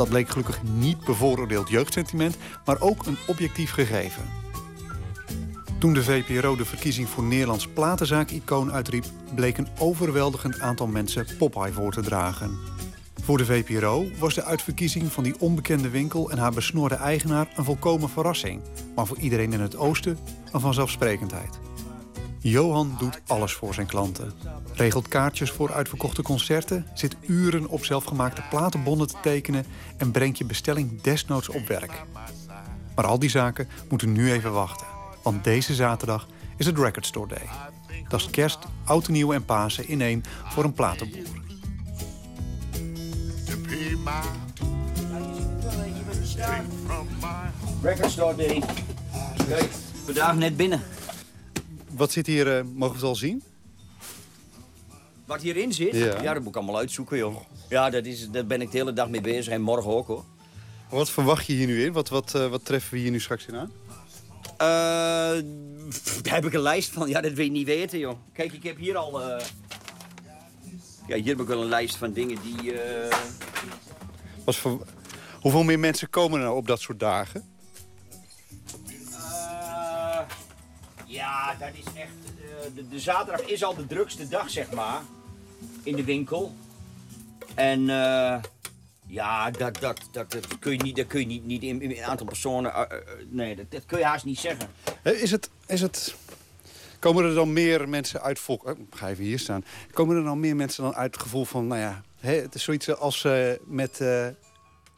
Dat bleek gelukkig niet bevooroordeeld jeugdsentiment, maar ook een objectief gegeven. Toen de VPRO de verkiezing voor Nederlands platenzaak-icoon uitriep... bleek een overweldigend aantal mensen Popeye voor te dragen. Voor de VPRO was de uitverkiezing van die onbekende winkel... en haar besnorde eigenaar een volkomen verrassing. Maar voor iedereen in het oosten een vanzelfsprekendheid. Johan doet alles voor zijn klanten. Regelt kaartjes voor uitverkochte concerten, zit uren op zelfgemaakte platenbonnen te tekenen en brengt je bestelling desnoods op werk. Maar al die zaken moeten nu even wachten, want deze zaterdag is het Record Store Day. Dat is kerst, oud en nieuw en Pasen in één voor een platenboer. Record Store Day. Kijk, vandaag net binnen. Wat zit hier, eh, mogen we het al zien? Wat hierin zit? Ja. Ja, dat moet ik allemaal uitzoeken, joh. Ja, dat is, daar ben ik de hele dag mee bezig en morgen ook, hoor. Wat verwacht je hier nu in? Wat, wat, eh, wat treffen we hier nu straks in aan? Eh, pff, daar heb ik een lijst van. Ja, dat weet ik niet weten, joh. Kijk, ik heb hier al... Ja, hier heb ik wel een lijst van dingen die... Wat voor... Hoeveel meer mensen komen er nou op dat soort dagen? Ja, dat is echt... eh, de, zaterdag is al de drukste dag, zeg maar. In de winkel. En... eh, ja, dat, dat, dat, dat kun je niet, dat kun je niet, niet in, een aantal personen... eh, nee, dat, dat kun je haast niet zeggen. Is het, is het... Komen er dan meer mensen uit volk... eh, ga even hier staan. Komen er dan meer mensen dan uit het gevoel van... Nou ja, hè, het is zoiets als met,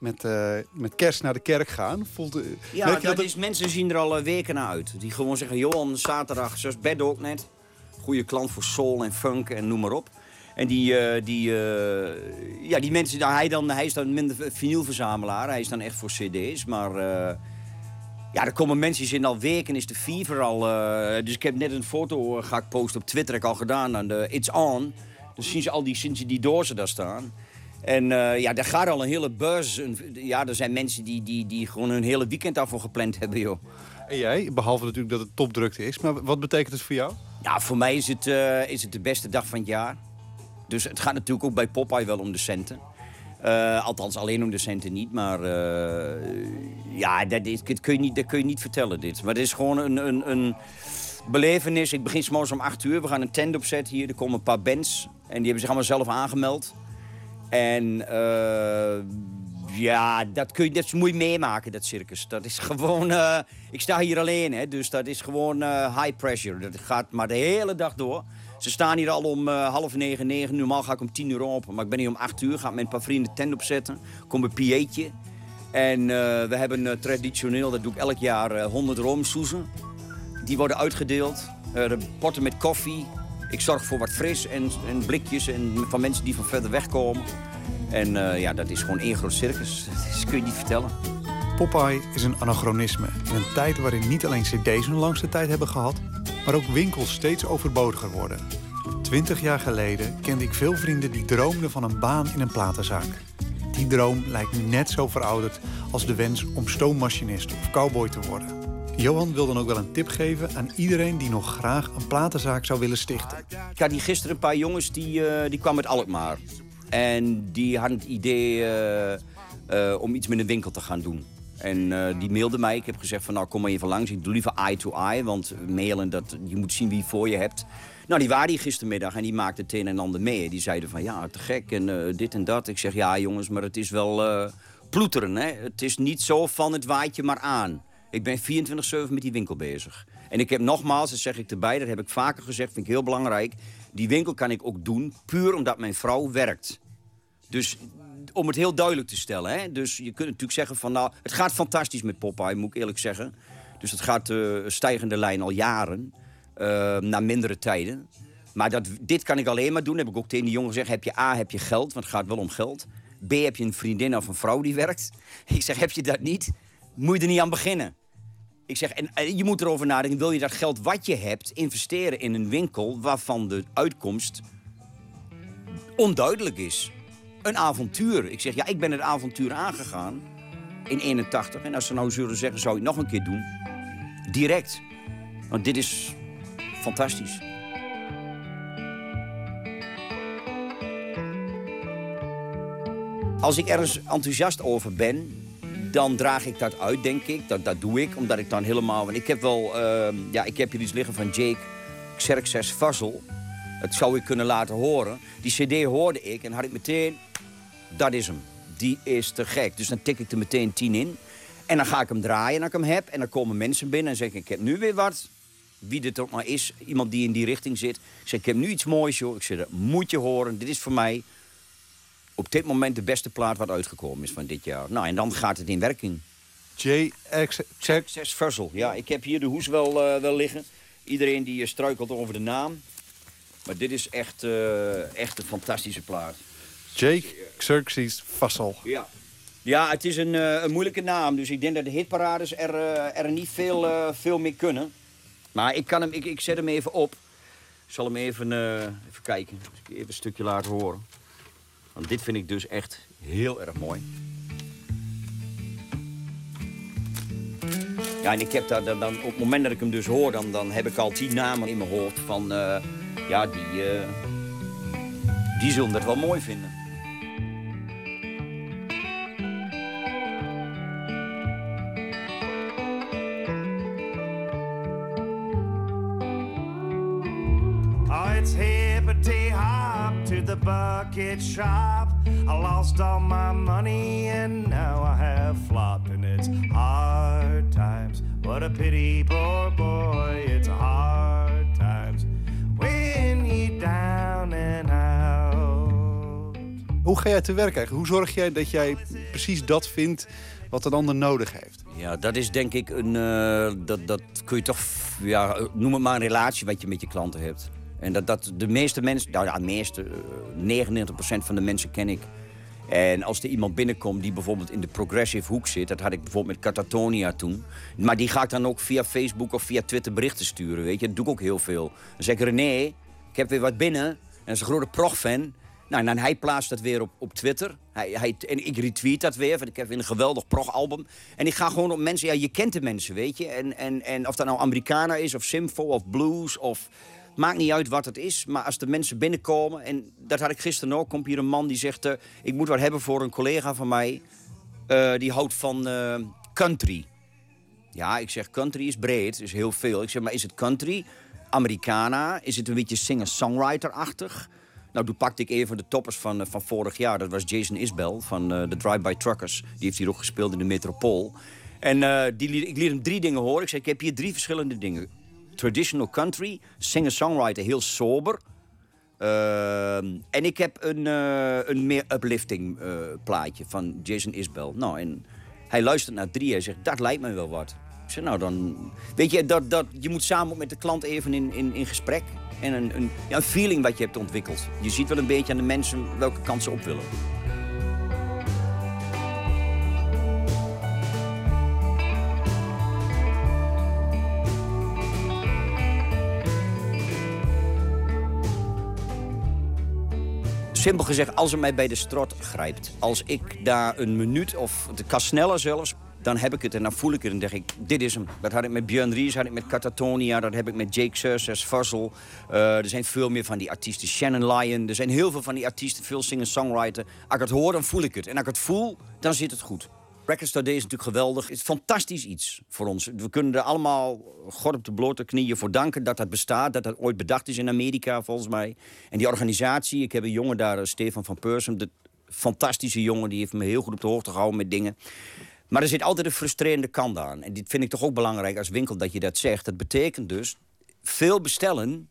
met, eh, met kerst naar de kerk gaan. Voelt, Ja, dat is, mensen zien er al eh, weken naar uit. Die gewoon zeggen, Johan, zaterdag, zoals Bed ook net. Goede klant voor soul en funk en noem maar op. En die, eh, die, ja, die mensen, nou, hij, dan, hij is dan minder vinylverzamelaar. Hij is dan echt voor cd's, maar... ja, er komen mensen die zijn al weken, is de fever al... dus ik heb net een foto, ga ik posten op Twitter, heb ik al gedaan, aan de It's On. Dus zien ze al die, zien ze die dozen daar staan. En eh, ja, daar gaat al een hele. Een- ja, er zijn mensen die, die, die gewoon hun hele weekend daarvoor gepland hebben, joh. En jij, behalve natuurlijk dat het topdrukte is. Maar wat betekent het voor jou? Ja, voor mij is het, eh, is het de beste dag van het jaar. Dus het gaat natuurlijk ook bij Popeye wel om de centen. Eh, althans, alleen om de centen niet. Maar ja, dat, is, dat, kun je niet, dat kun je niet vertellen, dit. Maar het is gewoon een, een, een belevenis. Ik begin s'morgens om 8 uur. We gaan een tent opzetten hier. Er komen een paar bands. En die hebben zich allemaal zelf aangemeld. En eh, ja, dat, kun je, dat moet je meemaken, dat circus. Dat is gewoon... eh, ik sta hier alleen, hè, dus dat is gewoon eh, high pressure. Dat gaat maar de hele dag door. Ze staan hier al om half negen, negen. Normaal ga ik om tien uur open. Maar ik ben hier om acht uur. Ga met een paar vrienden tent opzetten. Kom een pieetje. En we hebben traditioneel, dat doe ik elk jaar, 100 roomsoezen. Die worden uitgedeeld. De potten met koffie. Ik zorg voor wat fris en, en blikjes en van mensen die van verder weg komen. En eh, ja, dat is gewoon één groot circus. [LAUGHS] Dat kun je niet vertellen. Popeye is een anachronisme in een tijd waarin niet alleen cd's hun langste tijd hebben gehad, maar ook winkels steeds overbodiger worden. Twintig jaar geleden kende ik veel vrienden die droomden van een baan in een platenzaak. Die droom lijkt nu net zo verouderd als de wens om stoommachinist of cowboy te worden. Johan wil dan ook wel een tip geven aan iedereen die nog graag een platenzaak zou willen stichten. Ik had hier gisteren een paar jongens die, eh, die kwamen uit Alkmaar. En die hadden het idee eh, eh, om iets met een winkel te gaan doen. En die mailde mij. Ik heb gezegd van nou kom maar even langs. Ik doe liever eye to eye, want mailen, dat, je moet zien wie je voor je hebt. Nou, die waren hier gistermiddag en die maakten het een en ander mee. Die zeiden van ja, te gek en dit en dat. Ik zeg ja jongens, maar het is wel ploeteren. Hè? Het is niet zo van het waaitje maar aan. Ik ben 24-7 met die winkel bezig. En ik heb nogmaals, dat zeg ik erbij, dat heb ik vaker gezegd, vind ik heel belangrijk. Die winkel kan ik ook doen, puur omdat mijn vrouw werkt. Dus om het heel duidelijk te stellen. Hè? Dus je kunt natuurlijk zeggen van nou, het gaat fantastisch met Popeye, moet ik eerlijk zeggen. Dus het gaat eh, stijgende lijn al jaren, uh, naar mindere tijden. Maar dat, dit kan ik alleen maar doen, heb ik ook tegen die jongen gezegd. Heb je A, heb je geld, want het gaat wel om geld. B, heb je een vriendin of een vrouw die werkt. [LAUGHS] Ik zeg, heb je dat niet, moet je er niet aan beginnen. Ik zeg, en, en je moet erover nadenken, wil je dat geld wat je hebt investeren in een winkel waarvan de uitkomst onduidelijk is? Een avontuur. Ik zeg, ja, ik ben het avontuur aangegaan in 81. En als ze nou zullen zeggen, zou ik het nog een keer doen? Direct. Want dit is fantastisch. Als ik ergens enthousiast over ben, dan draag ik dat uit, denk ik. Dat, dat doe ik, omdat ik dan helemaal... Want ik heb wel... Uh, ja, ik heb hier iets liggen van Jake Xerxes Fazzel. Dat zou ik kunnen laten horen. Die cd hoorde ik en had ik meteen... Dat is hem. Die is te gek. Dus dan tik ik er meteen tien in. En dan ga ik hem draaien en ik hem heb. En dan komen mensen binnen en zeggen... Ik heb nu weer wat. Wie dit ook maar is. Iemand die in die richting zit. Ik zeg, ik heb nu iets moois, joh. Ik zeg, dat moet je horen. Dit is voor mij op dit moment de beste plaat wat uitgekomen is van dit jaar. Nou, en dan gaat het in werking. JX... Zes. Ja, ik heb hier de hoes wel, uh, wel liggen. Iedereen die uh, struikelt over de naam. Maar dit is echt, uh, echt een fantastische plaat. Jake Xerxes Vassal. Ja. Ja, het is een, een, moeilijke naam. Dus ik denk dat de hitparades er, er niet veel, veel meer kunnen. Maar ik, kan hem, ik, ik zet hem even op. Ik zal hem even, even kijken. Even een stukje laten horen. Want dit vind ik dus echt heel erg mooi. Ja, en ik heb daar dan, op het moment dat ik hem dus hoor, dan, dan heb ik al tien namen in mijn hoofd van, uh, ja, die, uh, die zullen dat wel mooi vinden. Oh, it's to the bucket shop. I lost all my money and now I have flopped, and it's hard times. What a pity, poor boy, it's hard times when you down and out. Hoe ga jij te werk eigenlijk? Hoe zorg jij dat jij precies dat vindt wat een ander nodig heeft? Ja, dat is denk ik een. Uh, dat, dat kun je toch. Ja, noem het maar een relatie wat je met je klanten hebt. En dat, dat de meeste mensen, nou ja, meeste, uh, 99% van de mensen ken ik. En als er iemand binnenkomt die bijvoorbeeld in de progressive hoek zit... dat had ik bijvoorbeeld met Catatonia toen. Maar die ga ik dan ook via Facebook of via Twitter berichten sturen, weet je. Dat doe ik ook heel veel. Dan zeg ik, René, ik heb weer wat binnen. En dat is een grote prog-fan. Nou, en dan hij plaatst dat weer op, op Twitter. Hij, hij, en ik retweet dat weer, want ik heb weer een geweldig prog-album. En ik ga gewoon op mensen, ja, je kent de mensen, weet je. En, en, en of dat nou Americana is, of Symfo, of blues, of... Maakt niet uit wat het is, maar als de mensen binnenkomen... en dat had ik gisteren ook, komt hier een man die zegt... Uh, ik moet wat hebben voor een collega van mij... Uh, die houdt van uh, country. Ja, ik zeg country is breed, is heel veel. Ik zeg, maar is het country, Americana? Is het een beetje singer-songwriter-achtig? Nou, toen pakte ik een van de toppers van, van vorig jaar. Dat was Jason Isbell van de Drive-By Truckers. Die heeft hier ook gespeeld in de Metropool. En die, ik liet hem drie dingen horen. Ik zei, ik heb hier drie verschillende dingen traditional country, singer-songwriter, heel sober. Uh, en ik heb een, uh, een meer uplifting uh, plaatje van Jason Isbell. Nou, en hij luistert naar drie en zegt, dat lijkt me wel wat. Ik zeg, nou dan... Weet je, dat, dat, je moet samen met de klant even in, in, in gesprek. En een, een, ja, een feeling wat je hebt ontwikkeld. Je ziet wel een beetje aan de mensen welke kant ze op willen. Simpel gezegd, als het mij bij de strot grijpt. Als ik daar een minuut of het kan sneller zelfs dan heb ik het en dan voel ik het en denk ik, dit is hem. Dat had ik met Björn Ries, had ik met Catatonia, dat heb ik met Jake Surses, Fuzzle. Uh, er zijn veel meer van die artiesten, Shannon Lyon. Er zijn heel veel van die artiesten, veel singer-songwriter. Als ik het hoor, dan voel ik het. En als ik het voel, dan zit het goed. Record Store Day is natuurlijk geweldig. Het is fantastisch iets voor ons. We kunnen er allemaal God op de blote knieën voor danken dat dat bestaat. Dat dat ooit bedacht is in Amerika, volgens mij. En die organisatie, ik heb een jongen daar, Stefan van Persum... de fantastische jongen, die heeft me heel goed op de hoogte gehouden met dingen. Maar er zit altijd een frustrerende kant aan. En dit vind ik toch ook belangrijk als winkel dat je dat zegt. Dat betekent dus veel bestellen,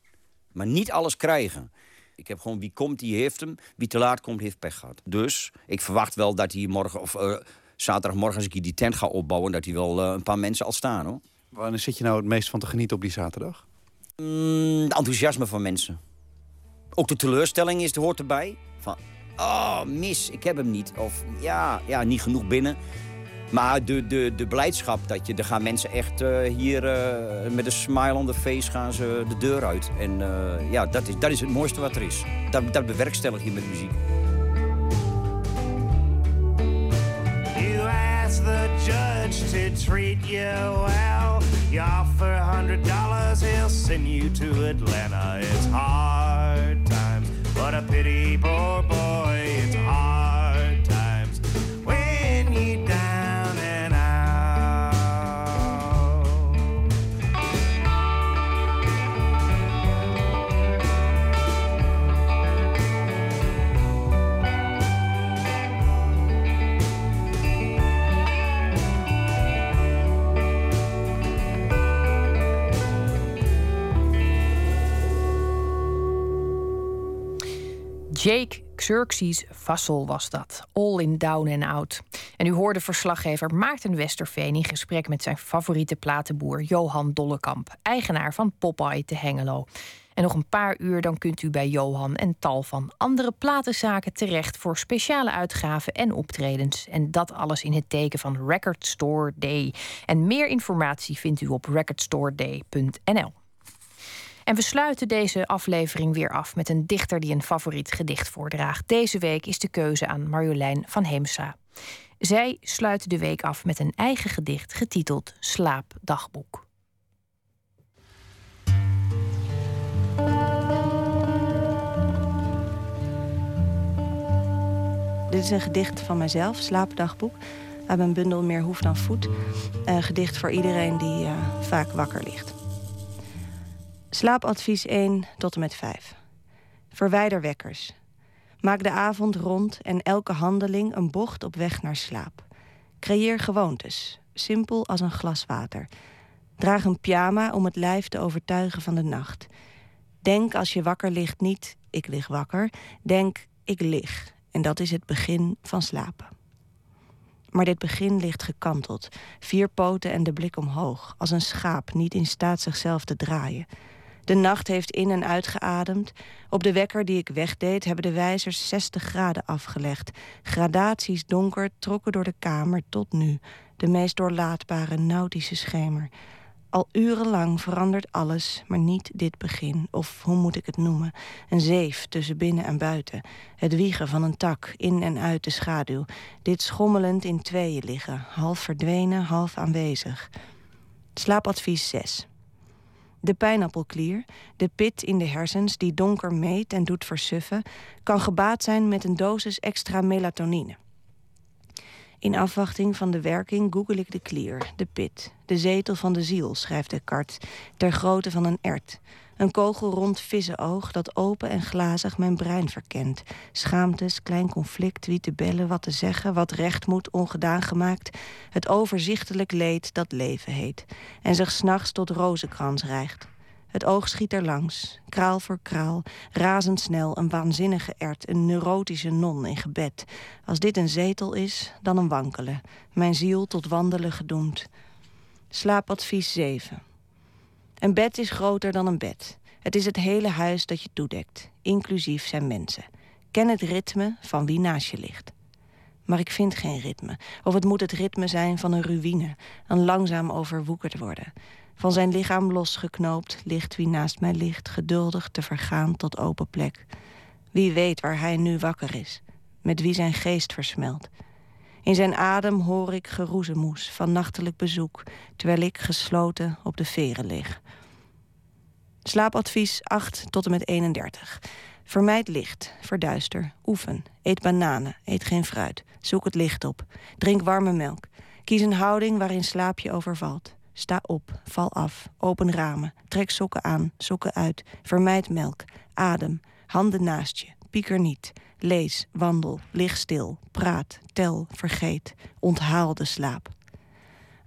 maar niet alles krijgen. Ik heb gewoon wie komt, die heeft hem. Wie te laat komt, heeft pech gehad. Dus ik verwacht wel dat hij morgen, of uh, zaterdagmorgen, als ik hier die tent ga opbouwen, dat hij wel uh, een paar mensen al staan hoor. Waar zit je nou het meest van te genieten op die zaterdag? Mm, de enthousiasme van mensen. Ook de teleurstelling is, hoort erbij. Van, oh, mis, ik heb hem niet. Of ja, ja niet genoeg binnen. Maar de, de, de blijdschap dat je, er gaan mensen echt uh, hier uh, met een smile on the face gaan ze de deur uit. En uh, ja, dat is, dat is het mooiste wat er is. Dat, dat bewerkstellig je met muziek. The judge to treat you well. You offer a hundred dollars, he'll send you to Atlanta. It's hard times, but a pity, poor boy. It's Jake Xerxes Vassel was dat. All in down and out. En u hoorde verslaggever Maarten Westerveen in gesprek met zijn favoriete platenboer Johan Dollekamp, eigenaar van Popeye te Hengelo. En nog een paar uur dan kunt u bij Johan en tal van andere platenzaken terecht voor speciale uitgaven en optredens. En dat alles in het teken van Record Store Day. En meer informatie vindt u op recordstoreday.nl. En we sluiten deze aflevering weer af met een dichter die een favoriet gedicht voordraagt. Deze week is de keuze aan Marjolein van Heemsa. Zij sluit de week af met een eigen gedicht getiteld Slaapdagboek. Dit is een gedicht van mijzelf, Slaapdagboek. Uit mijn bundel Meer hoeft dan voet. Een gedicht voor iedereen die uh, vaak wakker ligt. Slaapadvies 1 tot en met 5. Verwijder wekkers. Maak de avond rond en elke handeling een bocht op weg naar slaap. Creëer gewoontes, simpel als een glas water. Draag een pyjama om het lijf te overtuigen van de nacht. Denk als je wakker ligt niet, ik lig wakker. Denk, ik lig. En dat is het begin van slapen. Maar dit begin ligt gekanteld. Vier poten en de blik omhoog. Als een schaap niet in staat zichzelf te draaien. De nacht heeft in- en uitgeademd. Op de wekker die ik wegdeed hebben de wijzers 60 graden afgelegd. Gradaties donker trokken door de kamer tot nu. De meest doorlaatbare nautische schemer. Al urenlang verandert alles, maar niet dit begin. Of hoe moet ik het noemen? Een zeef tussen binnen en buiten. Het wiegen van een tak, in en uit de schaduw. Dit schommelend in tweeën liggen. Half verdwenen, half aanwezig. Slaapadvies 6. De pijnappelklier, de pit in de hersens die donker meet en doet versuffen, kan gebaat zijn met een dosis extra melatonine. In afwachting van de werking google ik de klier, de pit, de zetel van de ziel, schrijft Descartes, ter grootte van een ert. Een kogelrond vissenoog dat open en glazig mijn brein verkent. Schaamtes, klein conflict, wie te bellen, wat te zeggen, wat recht moet, ongedaan gemaakt. Het overzichtelijk leed dat leven heet. En zich s'nachts tot rozenkrans rijgt. Het oog schiet er langs, kraal voor kraal, razendsnel, een waanzinnige ert, een neurotische non in gebed. Als dit een zetel is, dan een wankelen. Mijn ziel tot wandelen gedoemd. Slaapadvies 7. Een bed is groter dan een bed. Het is het hele huis dat je toedekt, inclusief zijn mensen. Ken het ritme van wie naast je ligt. Maar ik vind geen ritme. Of het moet het ritme zijn van een ruïne, een langzaam overwoekerd worden. Van zijn lichaam losgeknoopt ligt wie naast mij ligt, geduldig te vergaan tot open plek. Wie weet waar hij nu wakker is, met wie zijn geest versmelt. In zijn adem hoor ik geroezemoes van nachtelijk bezoek, terwijl ik gesloten op de veren lig. Slaapadvies 8 tot en met 31. Vermijd licht, verduister, oefen, eet bananen, eet geen fruit, zoek het licht op, drink warme melk. Kies een houding waarin slaap je overvalt. Sta op, val af, open ramen, trek sokken aan, sokken uit, vermijd melk, adem, handen naast je, pieker niet, lees, wandel, lig stil, praat, tel, vergeet, onthaal de slaap.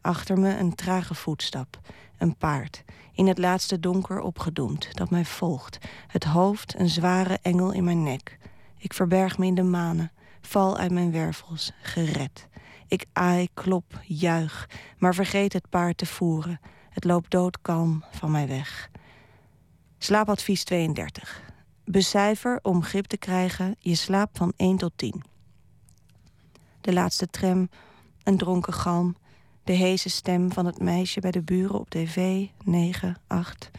Achter me een trage voetstap, een paard, in het laatste donker opgedoemd, dat mij volgt. Het hoofd een zware engel in mijn nek. Ik verberg me in de manen, val uit mijn wervels, gered. Ik aai, klop, juich, maar vergeet het paard te voeren. Het loopt doodkalm van mij weg. Slaapadvies 32. Becijfer om grip te krijgen je slaap van 1 tot 10. De laatste tram, een dronken galm, de heese stem van het meisje bij de buren op tv, 9, 8.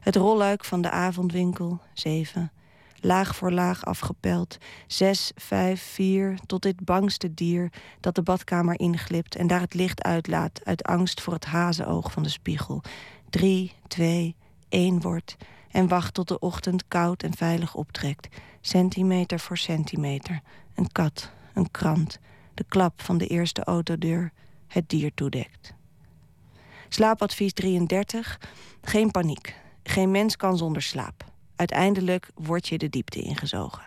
Het rolluik van de avondwinkel, 7. Laag voor laag afgepeld, 6, 5, 4, tot dit bangste dier dat de badkamer inglipt en daar het licht uitlaat uit angst voor het hazenoog van de spiegel. 3, 2, 1 wordt en wacht tot de ochtend koud en veilig optrekt. Centimeter voor centimeter. Een kat, een krant, de klap van de eerste autodeur het dier toedekt. Slaapadvies 33. Geen paniek. Geen mens kan zonder slaap. Uiteindelijk word je de diepte ingezogen.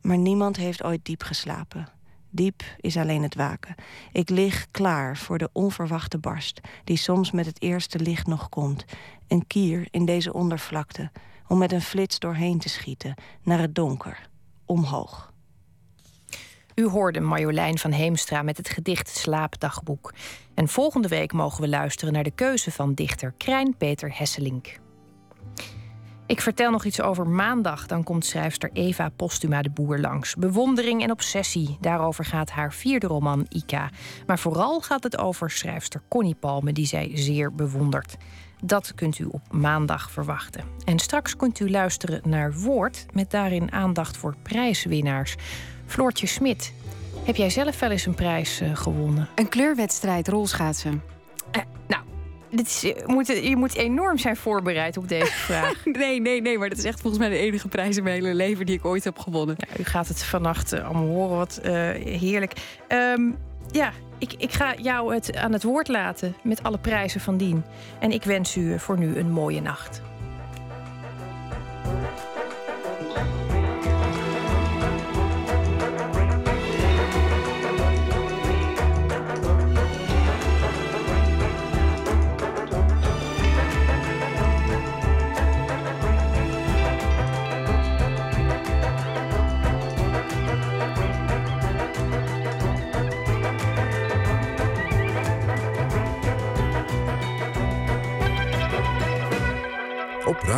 Maar niemand heeft ooit diep geslapen. Diep is alleen het waken. Ik lig klaar voor de onverwachte barst... die soms met het eerste licht nog komt. Een kier in deze ondervlakte... om met een flits doorheen te schieten... naar het donker, omhoog. U hoorde Marjolein van Heemstra met het gedicht Slaapdagboek. En volgende week mogen we luisteren naar de keuze van dichter Krijn Peter Hesselink. Ik vertel nog iets over maandag. Dan komt schrijfster Eva Postuma de Boer langs. Bewondering en obsessie. Daarover gaat haar vierde roman Ika. Maar vooral gaat het over schrijfster Connie Palme, die zij zeer bewondert. Dat kunt u op maandag verwachten. En straks kunt u luisteren naar Woord, met daarin aandacht voor prijswinnaars. Floortje Smit, heb jij zelf wel eens een prijs uh, gewonnen? Een kleurwedstrijd rolschaatsen. Uh, nou, dit is, je, moet, je moet enorm zijn voorbereid op deze [LAUGHS] vraag. nee, nee, nee, maar dat is echt volgens mij de enige prijs in mijn hele leven die ik ooit heb gewonnen. Ja, u gaat het vannacht uh, allemaal horen, wat heerlijk. Um, ja, ik, ik ga jou het aan het woord laten met alle prijzen van dien. En ik wens u voor nu een mooie nacht.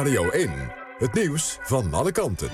Radio 1. Het nieuws van alle kanten.